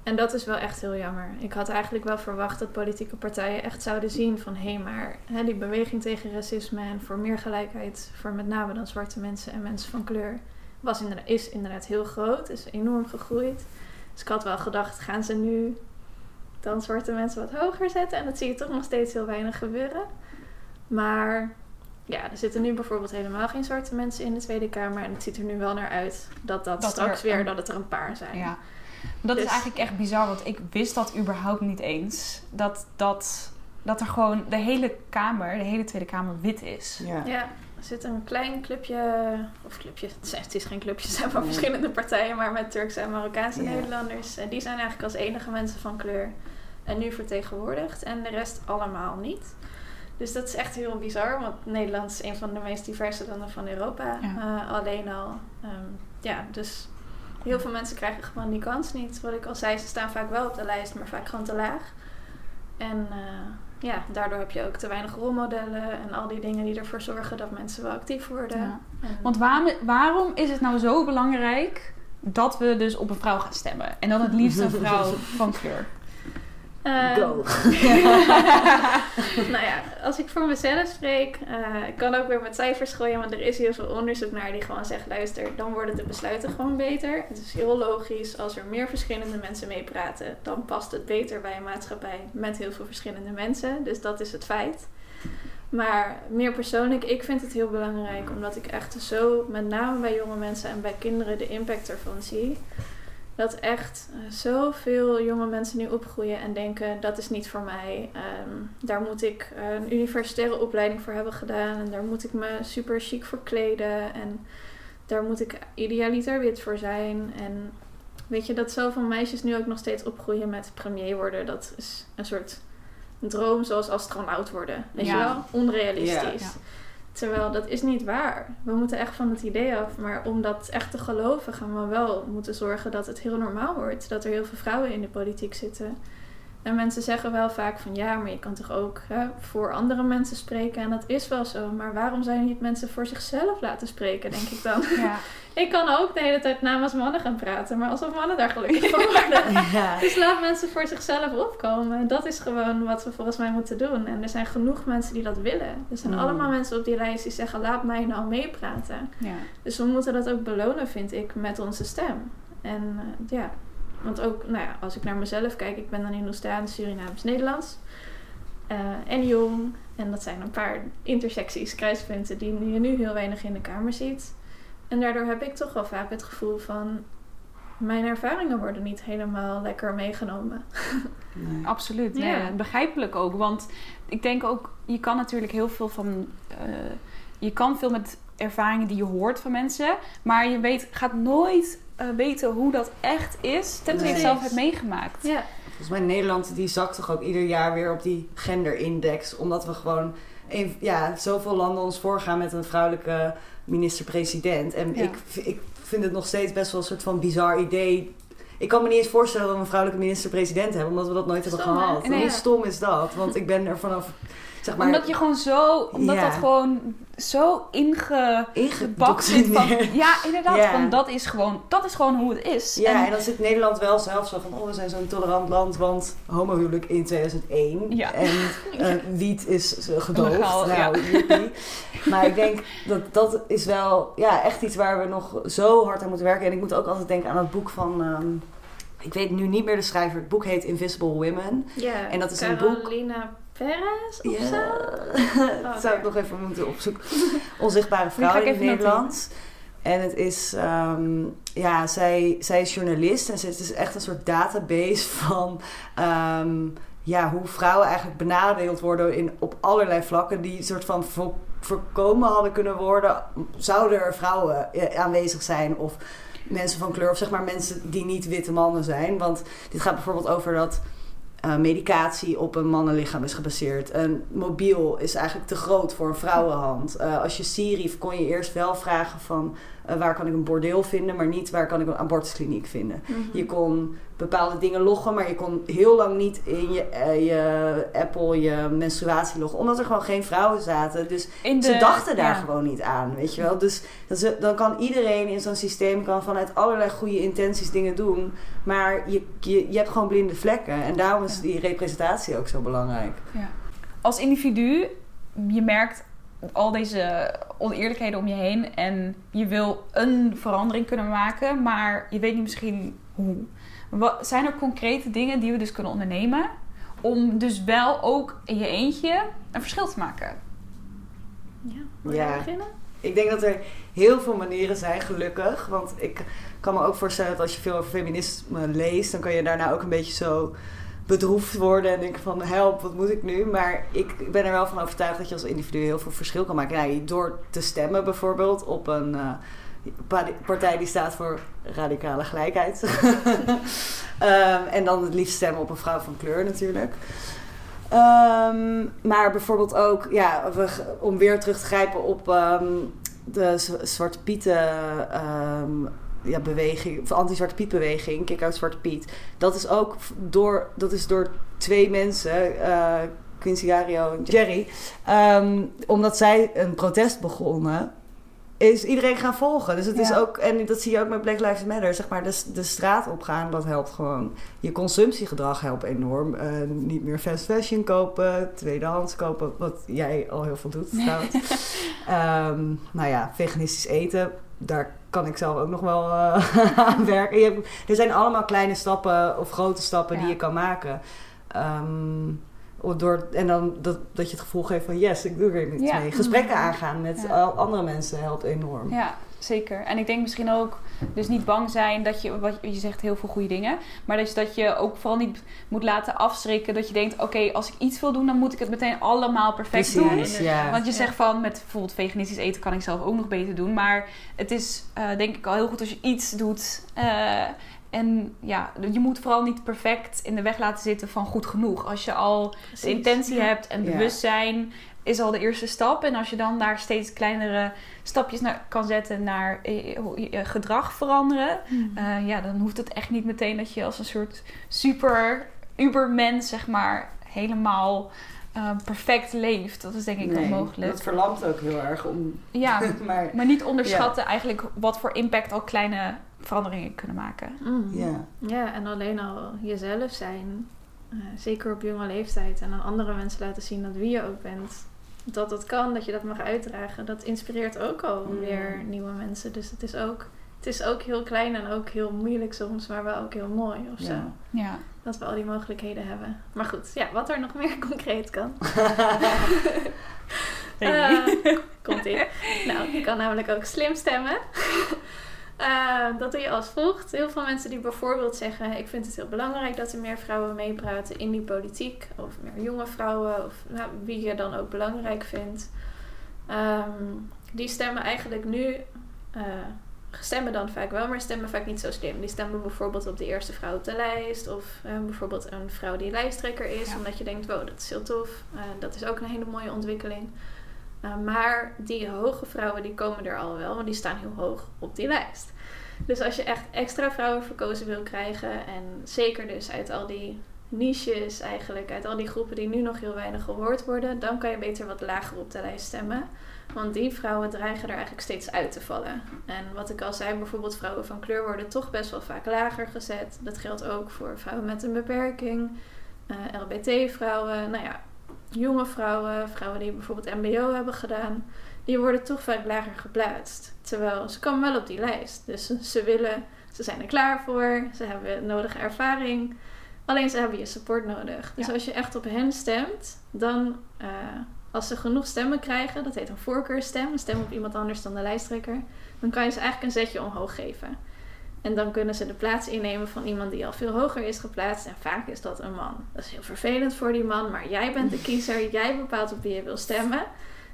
En dat is wel echt heel jammer. Ik had eigenlijk wel verwacht dat politieke partijen echt zouden zien van hé, hey, maar hè, die beweging tegen racisme en voor meer gelijkheid voor met name dan zwarte mensen en mensen van kleur was inderdaad, is inderdaad heel groot, is enorm gegroeid. Dus ik had wel gedacht, gaan ze nu dan zwarte mensen wat hoger zetten? En dat zie je toch nog steeds heel weinig gebeuren. Maar ja, er zitten nu bijvoorbeeld helemaal geen zwarte mensen in de Tweede Kamer. En het ziet er nu wel naar uit dat dat, straks weer, dat het er een paar zijn. Ja. Dat is dus- eigenlijk echt bizar, want ik wist dat überhaupt niet eens. Dat, dat, dat er gewoon de hele Kamer, de hele Tweede Kamer wit is. Ja. ja. Er zit een klein clubje, of clubje, (laughs) het is geen clubje, het zijn wel verschillende partijen, maar met Turkse en Marokkaanse Nederlanders. En die zijn eigenlijk als enige mensen van kleur en nu vertegenwoordigd en de rest allemaal niet. Dus dat is echt heel bizar, want Nederland is een van de meest diverse landen van Europa. Ja. Eh, alleen al. Ehm, ja, dus heel veel mensen krijgen gewoon die kans niet. Wat ik al zei, ze staan vaak wel op de lijst, maar vaak gewoon te laag. En eh, ja, daardoor heb je ook te weinig rolmodellen en al die dingen die ervoor zorgen dat mensen wel actief worden. Ja. Want waarom, waarom is het nou zo belangrijk dat we dus op een vrouw gaan stemmen? En dan het liefst een vrouw (laughs) van kleur. Ehm, Go. (laughs) nou ja, als ik voor mezelf spreek, eh, ik kan ook weer met cijfers gooien, want er is heel veel onderzoek naar die gewoon zegt, luister, dan worden de besluiten gewoon beter. Het is heel logisch, als er meer verschillende mensen meepraten, dan past het beter bij een maatschappij met heel veel verschillende mensen. Dus dat is het feit. Maar meer persoonlijk, ik vind het heel belangrijk, omdat ik echt zo, met name bij jonge mensen en bij kinderen, de impact ervan zie. Dat echt eh, zoveel jonge mensen nu opgroeien en denken: dat is niet voor mij. Ehm, daar moet ik eh, een universitaire opleiding voor hebben gedaan. En daar moet ik me super chic voor kleden. En daar moet ik idealiter wit voor zijn. En weet je dat zoveel meisjes nu ook nog steeds opgroeien met premier worden? Dat is een soort droom zoals astronaut worden. Weet Ja. je wel? Onrealistisch. Ja. Terwijl dat is niet waar. We moeten echt van het idee af. Maar om dat echt te geloven gaan we wel moeten zorgen dat het heel normaal wordt. Dat er heel veel vrouwen in de politiek zitten. En mensen zeggen wel vaak van ja, maar je kan toch ook hè, voor andere mensen spreken. En dat is wel zo. Maar waarom zou je niet mensen voor zichzelf laten spreken, denk ik dan. Ja. (laughs) ik kan ook de hele tijd namens mannen gaan praten. Maar alsof mannen daar gelukkig (laughs) van worden. Ja. Dus laat mensen voor zichzelf opkomen. Dat is gewoon wat we volgens mij moeten doen. En er zijn genoeg mensen die dat willen. Er zijn Mm. allemaal mensen op die lijst die zeggen: laat mij nou meepraten. Ja. Dus we moeten dat ook belonen, vind ik, met onze stem. En eh, ja, want ook, nou ja, als ik naar mezelf kijk, ik ben dan Hindoestaans, Surinaams, Nederlands. eh, en jong. En dat zijn een paar intersecties, kruispunten, die je nu heel weinig in de Kamer ziet. En daardoor heb ik toch wel vaak het gevoel van. Mijn ervaringen worden niet helemaal lekker meegenomen. Nee. (laughs) Absoluut, nee, Ja. begrijpelijk ook. Want ik denk ook, je kan natuurlijk heel veel van... eh, je kan veel met ervaringen die je hoort van mensen. Maar je weet, gaat nooit eh, weten hoe dat echt is... tenzij je het zelf hebt meegemaakt. Ja, Volgens mij Nederland die zakt toch ook ieder jaar weer op die genderindex. Omdat we gewoon ja, zoveel landen ons voorgaan met een vrouwelijke minister-president. En Ja. ik, ik vind het nog steeds best wel een soort van bizar idee. Ik kan me niet eens voorstellen dat we een vrouwelijke minister-president hebben, omdat we dat nooit hebben Stom, hè? gehad. Nee. Hoe stom is dat? Want ik ben er vanaf, zeg maar, Omdat je gewoon zo... Omdat Ja. dat gewoon zo inge... ingebakt zit van, ja, inderdaad. Ja. Van, dat, is gewoon, dat is gewoon hoe het is. Ja, En- en dan zit Nederland wel zelf zo van, oh, we zijn zo'n tolerant land, want homohuwelijk in 2001 Ja. en (laughs) eh, wiet is gedoogd. Legaal, nou. (laughs) Maar ik denk dat dat is wel ja, echt iets waar we nog zo hard aan moeten werken. En ik moet ook altijd denken aan het boek van, ehm, ik weet nu niet meer de schrijver, het boek heet Invisible Women. ja. En dat is een boek- Perez of zo? (laughs) dat zou ik nog even moeten opzoeken. (laughs) Onzichtbare ga vrouw ik in Nederland. En het is, ehm, ja, zij, zij is journalist en ze- het is echt een soort database van ehm, ja, hoe vrouwen eigenlijk benadeeld worden in, op allerlei vlakken die een soort van vo- voorkomen hadden kunnen worden. Zouden er vrouwen eh, aanwezig zijn of mensen van kleur of zeg maar mensen die niet witte mannen zijn. Want dit gaat bijvoorbeeld over dat eh, medicatie op een mannenlichaam is gebaseerd. Een mobiel is eigenlijk te groot voor een vrouwenhand. Eh, als je Siri kon je eerst wel vragen van eh, waar kan ik een bordeel vinden, maar niet waar kan ik een abortuskliniek vinden. Mhm. Je kon bepaalde dingen loggen, maar je kon heel lang niet in je, eh, je Apple je menstruatie loggen, omdat er gewoon geen vrouwen zaten. Dus de- ze dachten daar ja. gewoon niet aan, weet je wel. Dus dat dan kan iedereen in zo'n systeem kan vanuit allerlei goede intenties dingen doen. Maar je, je, je hebt gewoon blinde vlekken. En daarom is Ja. die representatie ook zo belangrijk. Ja. Als individu, je merkt al deze oneerlijkheden om je heen en je wil een verandering kunnen maken, maar je weet niet misschien hoe. Wat, zijn er concrete dingen die we dus kunnen ondernemen om dus wel ook in je eentje een verschil te maken? Ja, wil Ja. jij beginnen? Ik denk dat er heel veel manieren zijn, gelukkig. Want ik kan me ook voorstellen dat als je veel over feminisme leest, dan kan je daarna ook een beetje zo bedroefd worden en denken van help, wat moet ik nu? Maar ik ben er wel van overtuigd dat je als individu heel veel verschil kan maken. Door te stemmen bijvoorbeeld op een eh, pa- partij die staat voor radicale gelijkheid. (laughs) Ehm, en dan het liefst stemmen op een vrouw van kleur natuurlijk. Ehm, maar bijvoorbeeld ook, ja, we, om weer terug te grijpen op ehm, de Zwarte Pieten ja, beweging, of anti-Zwarte Piet beweging, Kick Out Zwarte Piet. Dat is ook door, dat is door twee mensen, eh, Quincy Gario en Jerry, ehm, omdat zij een protest begonnen. Is iedereen gaan volgen. Dus het is ook, en dat zie je ook met Black Lives Matter. Zeg maar, de, de straat opgaan, dat helpt gewoon. Je consumptiegedrag helpt enorm. Eh, niet meer fast fashion kopen, tweedehands kopen, wat jij al heel veel doet (laughs) trouwens. Ehm, nou ja, veganistisch eten, daar kan ik zelf ook nog wel eh, (laughs) aan werken. Je hebt- er zijn allemaal kleine stappen of grote stappen die je kan maken. Ehm, door, en dan dat, dat je het gevoel geeft van yes, ik doe er iets Ja. mee. Gesprekken aangaan met andere mensen helpt enorm. Ja, zeker. En ik denk misschien ook, dus niet bang zijn dat je, wat je zegt heel veel goede dingen, maar dat je, dat je ook vooral niet moet laten afschrikken dat je denkt, oké, als ik iets wil doen, dan moet ik het meteen allemaal perfect doen. Ja. Want je zegt van, met bijvoorbeeld veganistisch eten kan ik zelf ook nog beter doen. Maar het is eh, denk ik al heel goed als je iets doet. eh, en ja, je moet vooral niet perfect in de weg laten zitten van goed genoeg. Als je al de intentie hebt en bewustzijn is al de eerste stap. En als je dan daar steeds kleinere stapjes naar kan zetten naar eh, eh, gedrag veranderen. Mhm. eh, ja, dan hoeft het echt niet meteen dat je als een soort super ubermens, zeg maar, helemaal eh, perfect leeft. Dat is denk ik Nee, onmogelijk. Dat verlamt ook heel erg om. Ja, (laughs) maar maar niet onderschatten eigenlijk wat voor impact al kleine veranderingen kunnen maken. Mhm. ja. Ja, en alleen al jezelf zijn, eh, zeker op jonge leeftijd, en aan andere mensen laten zien dat wie je ook bent, dat dat kan, dat je dat mag uitdragen, dat inspireert ook al Mm. weer nieuwe mensen. Dus het is ook, het is ook heel klein en ook heel moeilijk soms, maar wel ook heel mooi of zo. Ja. Ja, Dat we al die mogelijkheden hebben. Maar goed, ja, wat er nog meer (laughs) concreet kan. (laughs) Eh, komt ie. Nou, je kan namelijk ook slim stemmen. (laughs) Eh, dat doe je als volgt. Heel veel mensen die bijvoorbeeld zeggen: Ik vind het heel belangrijk dat er meer vrouwen meepraten in die politiek. Of meer jonge vrouwen, of nou, wie je dan ook belangrijk vindt. Ehm, die stemmen eigenlijk nu. eh, stemmen dan vaak wel, maar stemmen vaak niet zo slim. Die stemmen bijvoorbeeld op de eerste vrouw op de lijst. Of eh, bijvoorbeeld een vrouw die lijsttrekker is. Ja. Omdat je denkt, wow, dat is heel tof. Eh, dat is ook een hele mooie ontwikkeling. Uh, maar die hoge vrouwen die komen er al wel, want die staan heel hoog op die lijst. Dus als je echt extra vrouwen verkozen wil krijgen, en zeker dus uit al die niches eigenlijk, uit al die groepen die nu nog heel weinig gehoord worden, dan kan je beter wat lager op de lijst stemmen. Want die vrouwen dreigen er eigenlijk steeds uit te vallen. En wat ik al zei, bijvoorbeeld vrouwen van kleur worden toch best wel vaak lager gezet. Dat geldt ook voor vrouwen met een beperking, uh, LBT-vrouwen, nou ja, jonge vrouwen, vrouwen die bijvoorbeeld MBO hebben gedaan, die worden toch vaak lager geplaatst. Terwijl ze komen wel op die lijst. Dus ze, ze willen, ze zijn er klaar voor, ze hebben nodige ervaring. Alleen ze hebben je support nodig. Dus Ja. als je echt op hen stemt, dan uh, als ze genoeg stemmen krijgen, dat heet een voorkeurstem, een stem op iemand anders dan de lijsttrekker, dan kan je ze eigenlijk een zetje omhoog geven. En dan kunnen ze de plaats innemen van iemand die al veel hoger is geplaatst. En vaak is dat een man. Dat is heel vervelend voor die man, maar jij bent de (laughs) kiezer. Jij bepaalt op wie je wil stemmen.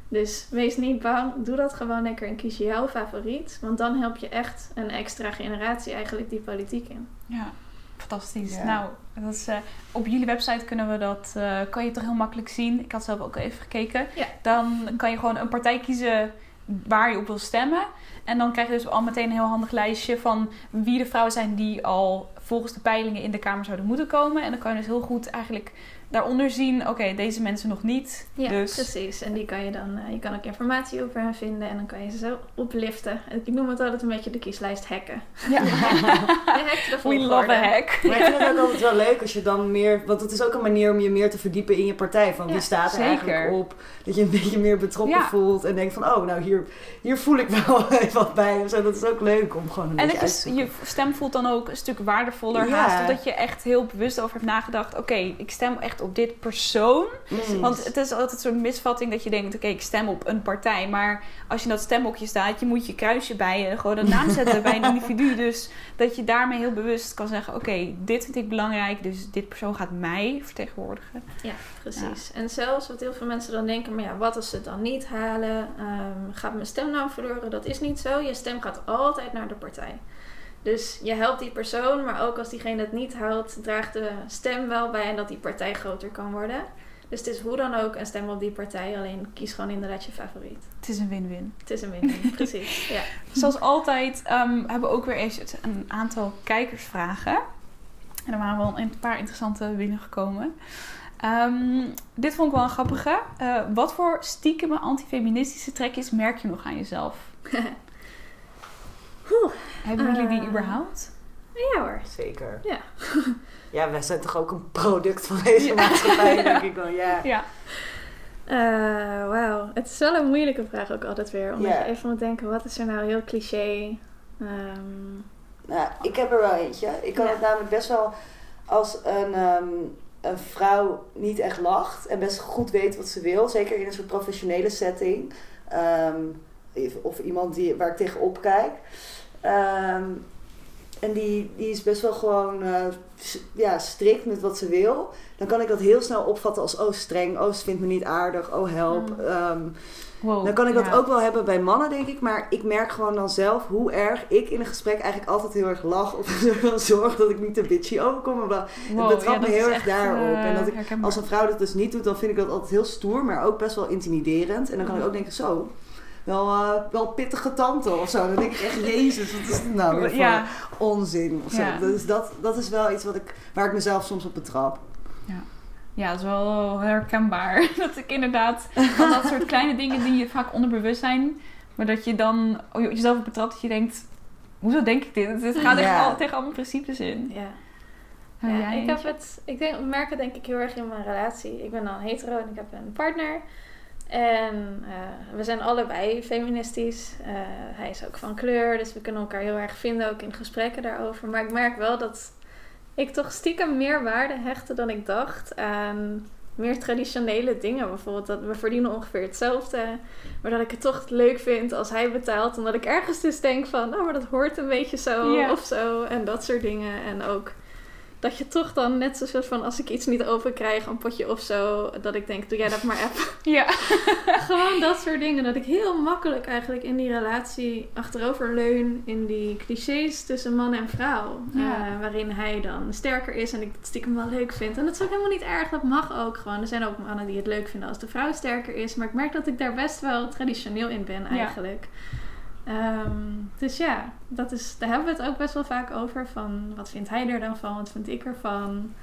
Dus wees niet bang. Doe dat gewoon lekker en kies jouw favoriet. Want dan help je echt een extra generatie eigenlijk die politiek in. Ja, fantastisch. Ja. Nou, dat is, uh, op jullie website kunnen we dat, uh, kan je toch heel makkelijk zien. Ik had zelf ook even gekeken. Ja. Dan kan je gewoon een partij kiezen waar je op wil stemmen. En dan krijg je dus al meteen een heel handig lijstje van wie de vrouwen zijn die al volgens de peilingen in de Kamer zouden moeten komen. En dan kan je dus heel goed eigenlijk daaronder zien, oké, okay, deze mensen nog niet. Ja, dus... precies. En die kan je dan, uh, je kan ook informatie over hen vinden en dan kan je ze zo opliften. Ik noem het altijd een beetje de kieslijst hacken. Ja. (laughs) (laughs) We love a hack. Maar ik vind het ook altijd wel leuk als je dan meer, want het is ook een manier om je meer te verdiepen in je partij. Van wie staat er zeker. eigenlijk op? Dat je een beetje meer betrokken Ja. voelt en denkt van, oh, nou hier, hier voel ik wel (laughs) wat bij. Zo. Dat is ook leuk om gewoon een En beetje uit te je, je stem voelt dan ook een stuk waardevoller Ja. haast. Omdat je echt heel bewust over hebt nagedacht. Oké, ik stem echt op dit persoon. Want het is altijd zo'n misvatting dat je denkt... Oké, ik stem op een partij. Maar als je in dat stemhokje staat... Je moet je kruisje bij je gewoon een naam zetten bij een (laughs) individu. Dus dat je daarmee heel bewust kan zeggen... Oké, dit vind ik belangrijk. Dus dit persoon gaat mij vertegenwoordigen. Ja, precies. En zelfs wat heel veel mensen dan denken... Maar ja, wat als ze het dan niet halen? Um, gaat mijn stem nou verloren? Dat is niet zo. Je stem gaat altijd naar de partij. Dus je helpt die persoon, maar ook als diegene het niet haalt, draagt de stem wel bij en dat die partij groter kan worden. Dus het is hoe dan ook en stem op die partij. Alleen kies gewoon inderdaad je favoriet. Het is een win-win. Het is een win-win, (laughs) precies. Ja. Zoals altijd ehm, hebben we ook weer eens een aantal kijkersvragen. En er waren wel een paar interessante binnengekomen. Ehm dit vond ik wel een grappige. Eh, wat voor stiekeme antifeministische trekjes merk je nog aan jezelf? (laughs) (laughs) Oeh, Hebben jullie die Eh, überhaupt? ja hoor. Zeker. Ja. (laughs) Ja, wij zijn toch ook een product van deze maatschappij, (laughs) denk ik wel. Ja. Ja. Eh, Wauw, het is wel een moeilijke vraag ook altijd weer. Omdat je even moet denken, wat is er nou heel cliché? Ehm, Nou, ik heb er wel eentje. Ik kan Ja. het namelijk best wel als een, ehm, een vrouw niet echt lacht en best goed weet wat ze wil. Zeker in een soort professionele setting. Ehm, of iemand die, waar ik tegenop kijk. Ehm, en die, die is best wel gewoon eh, ja, strikt met wat ze wil. Dan kan ik dat heel snel opvatten als oh streng, oh ze vindt me niet aardig, oh help. Mm. Ehm, Wow. dan kan ik dat ja. ook wel hebben bij mannen, denk ik. Maar ik merk gewoon dan zelf hoe erg ik in een gesprek eigenlijk altijd heel erg lach. Of (laughs) zorg dat ik niet te bitchy overkom. Wow, me dat heel is erg echt, daarop. eh, En dat ik- herkenbaar. als een vrouw dat dus niet doet, dan vind ik dat altijd heel stoer. Maar ook best wel intimiderend. En dan kan ik ook denken, zo... Wel, eh, wel pittige tante of zo. Dan denk ik echt, jezus, wat is dit nou weer voor Ja. onzin of zo. Ja. Dus dat, dat is wel iets wat ik, waar ik mezelf soms op betrap. Ja, dat is wel herkenbaar. (laughs) Dat ik inderdaad van dat soort kleine dingen die je vaak onderbewust zijn, maar dat je dan oh, je- jezelf op betrapt dat je denkt, hoezo denk ik dit? Het gaat echt Ja. al, tegen allemaal principes in. ja. Ja, ik heb het, ik denk, ik merk het denk ik heel erg in mijn relatie. Ik ben dan hetero en ik heb een partner. En eh, we zijn allebei feministisch. Eh, hij is ook van kleur, dus we kunnen elkaar heel erg vinden, ook in gesprekken daarover. Maar ik merk wel dat ik toch stiekem meer waarde hechtte dan ik dacht aan meer traditionele dingen. Bijvoorbeeld dat we verdienen ongeveer hetzelfde. Maar dat ik het toch leuk vind als hij betaalt. Omdat ik ergens dus denk van, oh, maar dat hoort een beetje zo of zo. En dat soort dingen. En ook dat je toch dan net zo soort van, als ik iets niet open krijg, een potje of zo. Dat ik denk, doe jij dat maar even. (laughs) Ja. (laughs) Gewoon dat soort dingen. Dat ik heel makkelijk eigenlijk in die relatie achterover leun. In die clichés tussen man en vrouw. Ja. Eh, waarin hij dan sterker is en ik het stiekem wel leuk vind. En dat is ook helemaal niet erg. Dat mag ook gewoon. Er zijn ook mannen die het leuk vinden als de vrouw sterker is. Maar ik merk dat ik daar best wel traditioneel in ben Ja. Ehm, dus ja, dat is, daar hebben we het ook best wel vaak over. Van wat vindt hij er dan van? Wat vind ik ervan?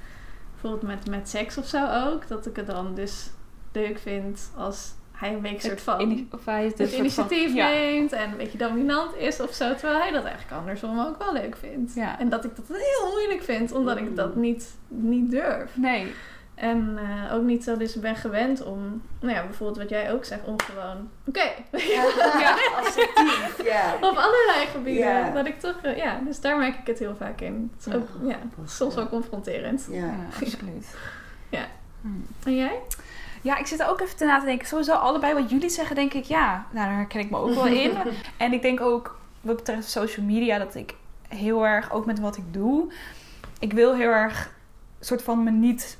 Bijvoorbeeld met, met seks of zo ook. Dat ik het dan dus leuk vind als hij een beetje soort van of hij het van- initiatief ja. neemt en een beetje dominant is of zo. Terwijl hij dat eigenlijk andersom ook wel leuk vindt. Ja. En dat ik dat heel moeilijk vind, omdat ik dat niet, niet durf. Nee. En eh, ook niet zo dus ben gewend om, nou ja, bijvoorbeeld wat jij ook zegt, om gewoon, oké, (laughs) Ja, (laughs) assertief. Ja. op allerlei gebieden. Ja. Dat ik toch, eh, ja, dus daar merk ik het heel vaak in. Het is ook, ja, soms wel confronterend. Ja. Ja, (laughs) absoluut. Ja. Hm. En jij? Ja, ik zit er ook even te na te denken. Sowieso allebei wat jullie zeggen, denk ik, ja, nou, daar herken ik me ook wel in. en ik denk ook, wat betreft social media, dat ik heel erg, ook met wat ik doe, ik wil heel erg soort van me niet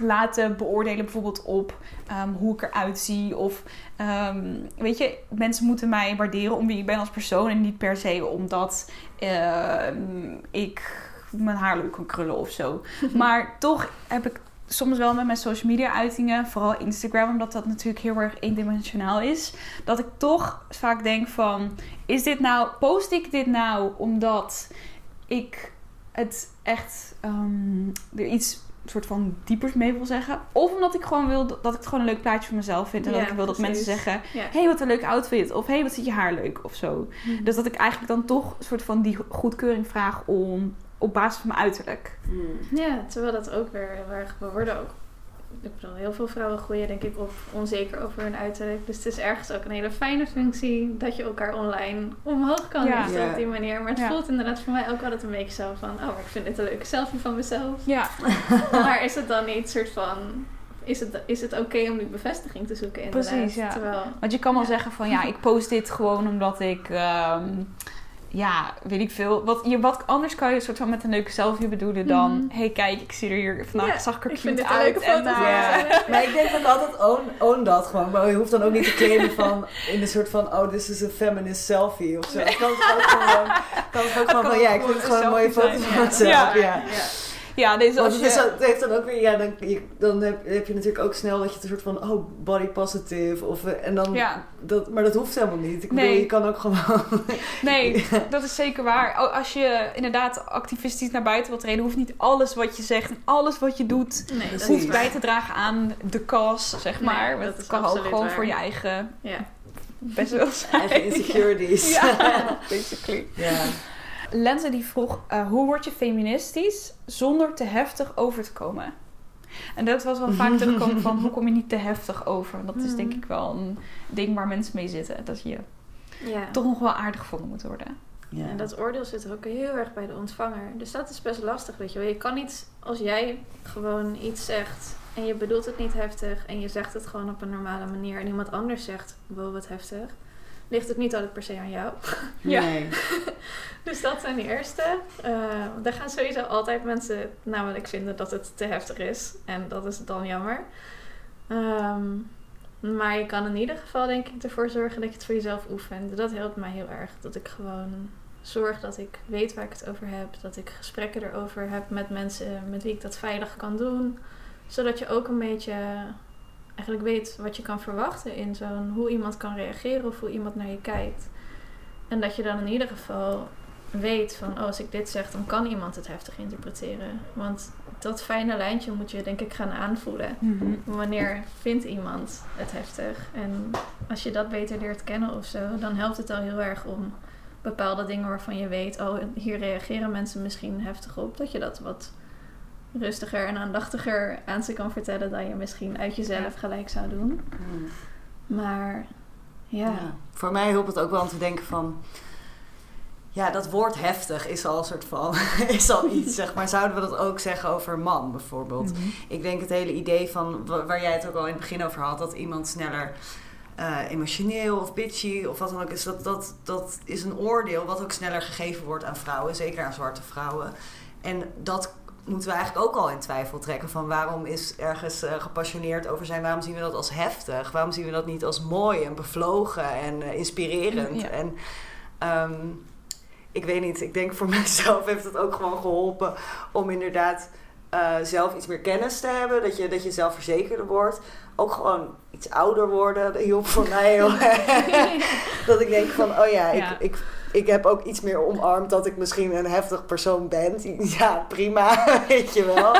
laten beoordelen bijvoorbeeld op ehm, hoe ik eruit zie. Of ehm, weet je, mensen moeten mij waarderen om wie ik ben als persoon en niet per se omdat ehm, ik mijn haar leuk kan krullen of zo. (laughs) Maar toch heb ik soms wel met mijn social media uitingen, vooral Instagram, omdat dat natuurlijk heel erg eendimensionaal is, dat ik toch vaak denk van, is dit nou, post ik dit nou omdat ik het echt ehm, er iets soort van diepers mee wil zeggen, of omdat ik gewoon wil dat ik het gewoon een leuk plaatje van mezelf vind en Ja, dat ik wil dat mensen zeggen, Ja. hey wat een leuk outfit, of hey wat zit je haar leuk, of zo. Dus dat ik eigenlijk dan toch een soort van die goedkeuring vraag om op basis van mijn uiterlijk. Hmm. Ja, terwijl dat ook weer heel erg... We worden ook... Ik bedoel, heel veel vrouwen groeien denk ik op onzeker over hun uiterlijk. Dus het is ergens ook een hele fijne functie dat je elkaar online omhoog kan Ja. op die manier. Maar het Ja. voelt inderdaad voor mij ook altijd een beetje zo van... Oh, maar ik vind dit een leuke selfie van mezelf. Ja, (laughs) maar is het dan niet soort van... Is het, is het oké om die bevestiging te zoeken inderdaad? Precies, ja. Terwijl... Want je kan wel Ja. zeggen van ja, ik post dit gewoon omdat ik, ehm, ja, weet ik veel. Wat, je, wat anders kan je een soort van met een leuke selfie bedoelen dan, Mhm. hey kijk, ik zie er hier vandaag, Ja, zag ik er ik vind cute dit een uit. leuke en, foto eh. (laughs) Maar ik denk ook altijd, own, own dat gewoon. Maar je hoeft dan ook niet te claimen van, in een soort van, oh, this is a feminist selfie of zo. Het kan toch ook gewoon, kan toch ook gewoon kan van, ja, ik vind het een gewoon een mooie foto van ja. mezelf. Ja. Ja. Ja, deze Want als het, is, je... het heeft dan ook weer, ja, dan, je, dan heb, heb je natuurlijk ook snel dat je het een soort van, oh, body positive. Of, eh, en dan, Ja, dat, maar dat hoeft helemaal niet. Ik bedoel, Nee. je kan ook gewoon... (laughs) nee, dat is zeker waar. Als je inderdaad activistisch naar buiten wilt treden, hoeft niet alles wat je zegt en alles wat je doet Nee, dat hoeft bij te dragen aan de cause, zeg Nee, maar. dat het is kan ook gewoon waar. voor je eigen Ja. best wel zijn. Eigen insecurities. (laughs) Ja, (laughs) basically. ja. Lenze die vroeg, eh, hoe word je feministisch zonder te heftig over te komen? En dat was wel vaak terugkomen van, hoe kom je niet te heftig over? Dat is denk ik wel een ding waar mensen mee zitten. Dat je ja. toch nog wel aardig gevonden moet worden. Ja. En dat oordeel zit er ook heel erg bij de ontvanger. Dus dat is best lastig, weet je wel. Je kan niet, als jij gewoon iets zegt en je bedoelt het niet heftig en je zegt het gewoon op een normale manier en iemand anders zegt, wow, wat heftig, ligt het niet altijd per se aan jou. (laughs) Ja. Nee. (laughs) Dus dat zijn de eerste. Eh daar gaan sowieso altijd mensen namelijk vinden dat het te heftig is. En dat is dan jammer. Ehm, maar je kan in ieder geval denk ik ervoor zorgen dat je het voor jezelf oefent. Dat helpt mij heel erg. Dat ik gewoon zorg dat ik weet waar ik het over heb. Dat ik gesprekken erover heb met mensen met wie ik dat veilig kan doen. Zodat je ook een beetje eigenlijk weet wat je kan verwachten in zo'n... Hoe iemand kan reageren of hoe iemand naar je kijkt. En dat je dan in ieder geval weet van, oh, als ik dit zeg, dan kan iemand het heftig interpreteren. Want dat fijne lijntje moet je denk ik gaan aanvoelen. Wanneer vindt iemand het heftig? En als je dat beter leert kennen of zo, dan helpt het al heel erg om bepaalde dingen waarvan je weet, oh, hier reageren mensen misschien heftig op, dat je dat wat rustiger en aandachtiger aan ze kan vertellen dan je misschien uit jezelf gelijk zou doen. Hmm. Maar ja, Ja. Voor mij hielp het ook wel om te denken van... Ja, dat woord heftig is al een soort van... (laughs) is al iets, zeg maar. Zouden we dat ook zeggen over man, bijvoorbeeld? Mhm. Ik denk het hele idee van... wa- Waar jij het ook al in het begin over had... Dat iemand sneller eh, emotioneel of bitchy of wat dan ook is... Dat, dat, dat is een oordeel wat ook sneller gegeven wordt aan vrouwen. Zeker aan zwarte vrouwen. En dat moeten we eigenlijk ook al in twijfel trekken. Van waarom is ergens eh, gepassioneerd over zijn? Waarom zien we dat als heftig? Waarom zien we dat niet als mooi en bevlogen en eh, inspirerend? Ja. En ehm, ik weet niet, ik denk voor (laughs) mezelf heeft het ook gewoon geholpen om inderdaad eh, zelf iets meer kennis te hebben. Dat je, dat je zelfverzekerder wordt. Ook gewoon iets ouder worden. (laughs) Dat hielp voor mij heel (laughs) erg. Dat ik denk van, oh ja, Ja. Ik, ik, ik heb ook iets meer omarmd dat ik misschien een heftig persoon ben. (laughs) Ja, prima, (laughs) weet je wel.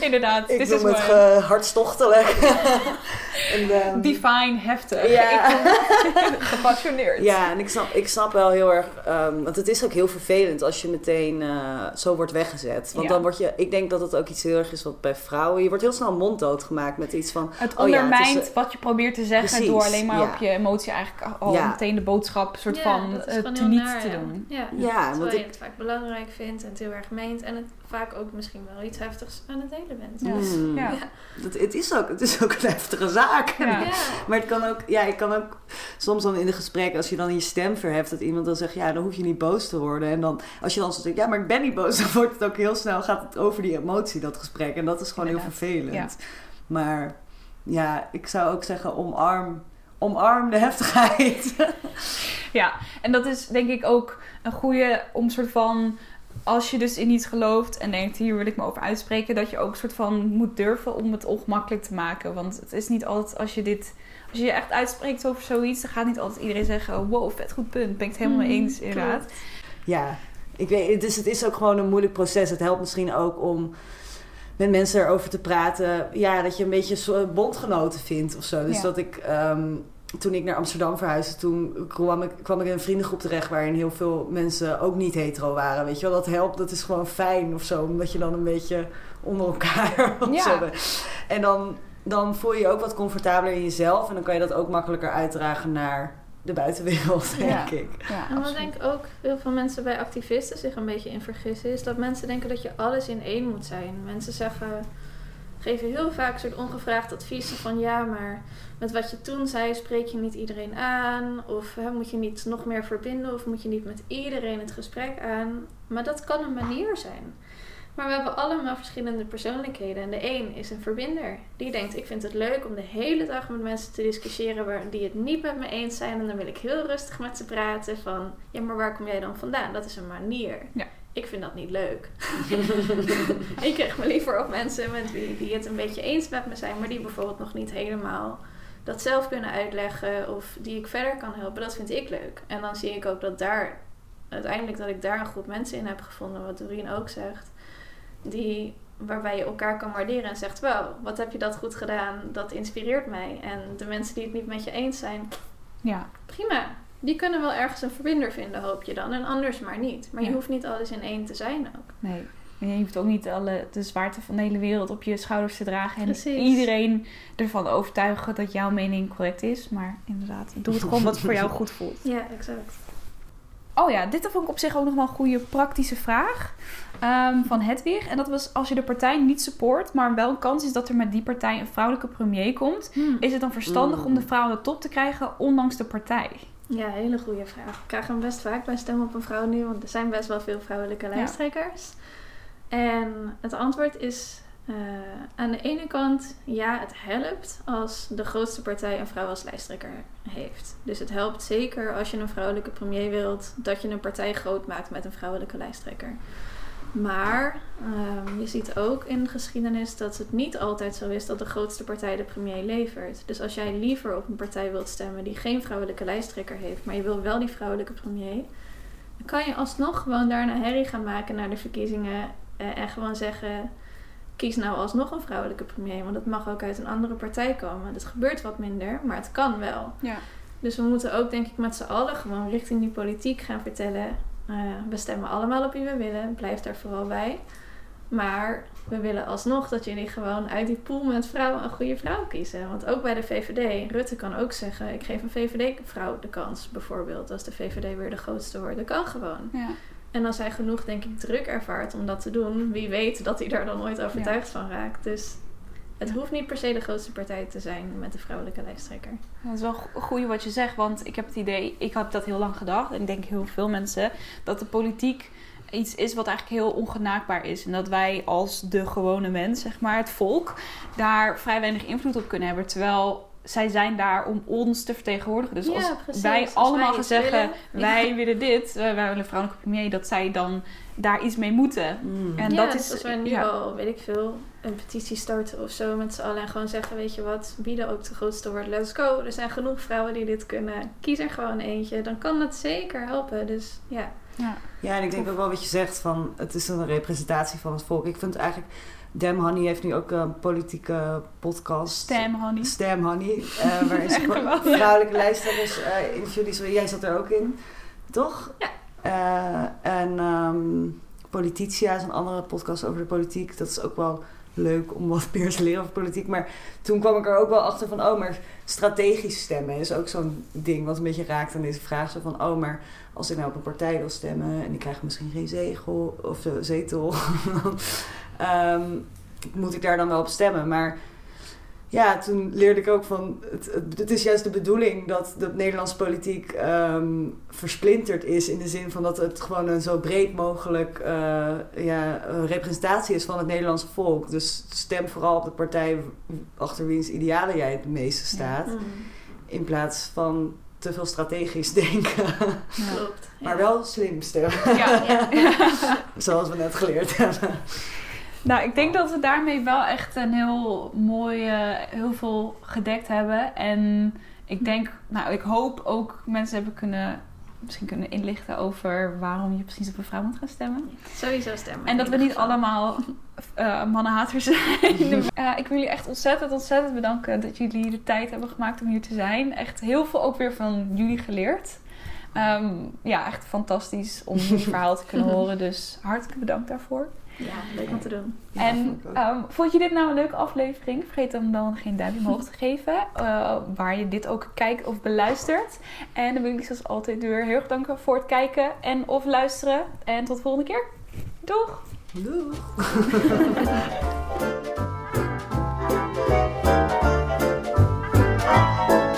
Inderdaad, Ik noem het hartstochtelijk. (laughs) en, ehm, Define heftig. Ja. Ik ben (laughs) gepassioneerd. Ja, en ik snap, ik snap wel heel erg, ehm, want het is ook heel vervelend als je meteen eh, zo wordt weggezet. Want Ja. dan word je, ik denk dat het ook iets heel erg is wat bij vrouwen, je wordt heel snel monddood gemaakt met iets van, Het Oh ja, het ondermijnt is, eh, wat je probeert te zeggen precies, door alleen maar ja. op je emotie eigenlijk al Ja. meteen de boodschap soort Ja, van uh, teniet naar, te doen. Ja, Ja, terwijl want je ik- het vaak belangrijk vindt en het heel erg meent en het vaak ook misschien wel iets heftigs aan het delen bent. Ja. Dus. Ja. dat, het, is ook, het is ook een heftige zaak. Ja. ja. (laughs) Maar het kan ook, ja, ik kan ook soms dan in de gesprekken, als je dan je stem verheft, dat iemand dan zegt, ja, dan hoef je niet boos te worden. En dan, als je dan zo zegt, ja, maar ik ben niet boos, (laughs) dan wordt het ook heel snel, gaat het over die emotie, dat gesprek. En dat is gewoon Inderdaad, heel vervelend. Maar ja, ik zou ook zeggen, omarm, omarm de heftigheid. (laughs) Ja, en dat is denk ik ook een goede om soort van... Als je dus in iets gelooft en denkt, hier wil ik me over uitspreken... dat je ook soort van moet durven om het ongemakkelijk te maken. Want het is niet altijd als je dit... Als je je echt uitspreekt over zoiets... dan gaat niet altijd iedereen zeggen... wow, vet goed punt. Ben ik het helemaal mee Mm, eens, inderdaad. klopt. Ja, ik weet, dus het is ook gewoon een moeilijk proces. Het helpt misschien ook om met mensen erover te praten. Ja, dat je een beetje bondgenoten vindt of zo. Dus Ja. dat ik, ehm, toen ik naar Amsterdam verhuisde, toen kwam ik, kwam ik in een vriendengroep terecht waarin heel veel mensen ook niet hetero waren. Weet je wel, dat helpt, dat is gewoon fijn of zo. Omdat je dan een beetje onder elkaar (laughs) Ja. zo. En dan, dan voel je je ook wat comfortabeler in jezelf. En dan kan je dat ook makkelijker uitdragen naar de buitenwereld, denk Ja. ik. Ja, En wat denk ik ook heel veel mensen bij activisten zich een beetje in vergissen, is dat mensen denken dat je alles in één moet zijn. Mensen zeggen, geven heel vaak soort ongevraagd adviezen van ja, maar met wat je toen zei spreek je niet iedereen aan. Of hè, moet je niet nog meer verbinden of moet je niet met iedereen het gesprek aan. Maar dat kan een manier zijn. Maar we hebben allemaal verschillende persoonlijkheden. En de een is een verbinder. Die denkt, ik vind het leuk om de hele dag met mensen te discussiëren waar, die het niet met me eens zijn. En dan wil ik heel rustig met ze praten van, ja, maar waar kom jij dan vandaan? Dat is een manier. Ja. Ik vind dat niet leuk. (laughs) ik krijg me liever op mensen met wie die het een beetje eens met me zijn, maar die bijvoorbeeld nog niet helemaal dat zelf kunnen uitleggen of die ik verder kan helpen. Dat vind ik leuk. En dan zie ik ook dat daar uiteindelijk dat ik daar een groep mensen in heb gevonden, wat Doreen ook zegt, die waarbij je elkaar kan waarderen en zegt: Wow, wat heb je dat goed gedaan? Dat inspireert mij. En de mensen die het niet met je eens zijn, ja. prima. Die kunnen wel ergens een verbinder vinden, hoop je dan. En anders maar niet. Maar je hoeft niet alles in één te zijn ook. Nee. En je hoeft ook niet alle, de zwaarte van de hele wereld op je schouders te dragen. En Precies. iedereen ervan overtuigen dat jouw mening correct is. Maar inderdaad, doe het gewoon wat voor jou goed voelt. Ja, exact. Oh ja, dit vond ik op zich ook nog wel een goede praktische vraag um, van Hedwig. En dat was als je de partij niet support, maar wel een kans is dat er met die partij een vrouwelijke premier komt. Hmm. Is het dan verstandig om de hmm. vrouw aan de top te krijgen, ondanks de partij? Ja, hele goede vraag. Ik krijg hem best vaak bij Stem op een Vrouw nu, want er zijn best wel veel vrouwelijke lijsttrekkers. En het antwoord is uh, aan de ene kant, ja, het helpt als de grootste partij een vrouw als lijsttrekker heeft. Dus het helpt zeker als je een vrouwelijke premier wilt, dat je een partij groot maakt met een vrouwelijke lijsttrekker. Maar um, je ziet ook in de geschiedenis dat het niet altijd zo is dat de grootste partij de premier levert. Dus als jij liever op een partij wilt stemmen die geen vrouwelijke lijsttrekker heeft, maar je wil wel die vrouwelijke premier, dan kan je alsnog gewoon daarna herrie gaan maken naar de verkiezingen en gewoon zeggen kies nou alsnog een vrouwelijke premier. Want het mag ook uit een andere partij komen. Dat gebeurt wat minder, maar het kan wel. Ja. Dus we moeten ook, denk ik, met z'n allen gewoon richting die politiek gaan vertellen. Uh, we stemmen allemaal op wie we willen. Blijf daar vooral bij. Maar we willen alsnog dat jullie gewoon uit die pool met vrouwen een goede vrouw kiezen. Want ook bij de VVD, Rutte kan ook zeggen: ik geef een VVD-vrouw de kans, bijvoorbeeld, als de VVD weer de grootste wordt. Dat kan gewoon. Ja. En als hij genoeg, denk ik, druk ervaart om dat te doen, wie weet dat hij daar dan nooit overtuigd van raakt. Dus het hoeft niet per se de grootste partij te zijn met de vrouwelijke lijsttrekker. Dat is wel goed wat je zegt, want ik heb het idee, ik heb dat heel lang gedacht, en ik denk heel veel mensen, dat de politiek iets is wat eigenlijk heel ongenaakbaar is. En dat wij als de gewone mens, zeg maar, het volk, daar vrij weinig invloed op kunnen hebben. Terwijl zij zijn daar om ons te vertegenwoordigen. Dus als wij allemaal gaan zeggen, wij willen dit, wij willen een vrouwelijke premier, dat zij dan daar iets mee moeten. Mm. En dat dus is, als wij nu al, weet ik veel, een petitie starten of zo met z'n allen en gewoon zeggen, weet je wat, wie er ook de grootste wordt, let's go. Er zijn genoeg vrouwen die dit kunnen. Kies er gewoon eentje, dan kan het zeker helpen. Dus ja. Ja, ja en ik denk ook wel wat je zegt van, het is een representatie van het volk. Ik vind eigenlijk Dem Honey heeft nu ook een politieke podcast. Stem Honey. Stem Honey. Uh, waarin ze vrouwelijke lijsttrekkers uh, interviewen. Jij zat er ook in, toch? Ja. Uh, en um, Politicia is een andere podcast over de politiek. Dat is ook wel leuk om wat meer te leren over politiek. Maar toen kwam ik er ook wel achter van... oh, maar strategisch stemmen is ook zo'n ding... wat een beetje raakt aan deze vraag. Zo van, oh, maar als ik nou op een partij wil stemmen... en ik krijg misschien geen zegel of zetel... (laughs) um, moet ik daar dan wel op stemmen. Maar ja, toen leerde ik ook van, het, het, is juist de bedoeling dat de Nederlandse politiek um, versplinterd is. In de zin van dat het gewoon een zo breed mogelijk uh, ja, representatie is van het Nederlandse volk. Dus stem vooral op de partij achter wiens idealen jij het meeste staat. Mm. In plaats van te veel strategisch (laughs) denken. Klopt. maar wel slim stemmen. Ja. (laughs) Zoals we net geleerd hebben. Nou, ik denk dat we daarmee wel echt een heel mooi, heel veel gedekt hebben. En ik denk, nou, ik hoop ook mensen hebben kunnen, misschien kunnen inlichten over waarom je precies op een vrouw moet gaan stemmen. Sowieso stemmen. En dat we niet allemaal uh, mannenhaters zijn. (laughs) uh, ik wil jullie echt ontzettend, ontzettend bedanken dat jullie de tijd hebben gemaakt om hier te zijn. Echt heel veel ook weer van jullie geleerd. Um, ja, echt fantastisch om jullie (laughs) verhaal te kunnen horen. Dus hartelijk bedankt daarvoor. Ja, leuk om te doen. En ehm, vond je dit nou een leuke aflevering? Vergeet hem dan geen duimpje omhoog te geven. Eh, waar je dit ook kijkt of beluistert. En dan wil ik zoals altijd weer heel erg danken voor het kijken en of luisteren. En tot de volgende keer. Doeg! Doeg! (laughs)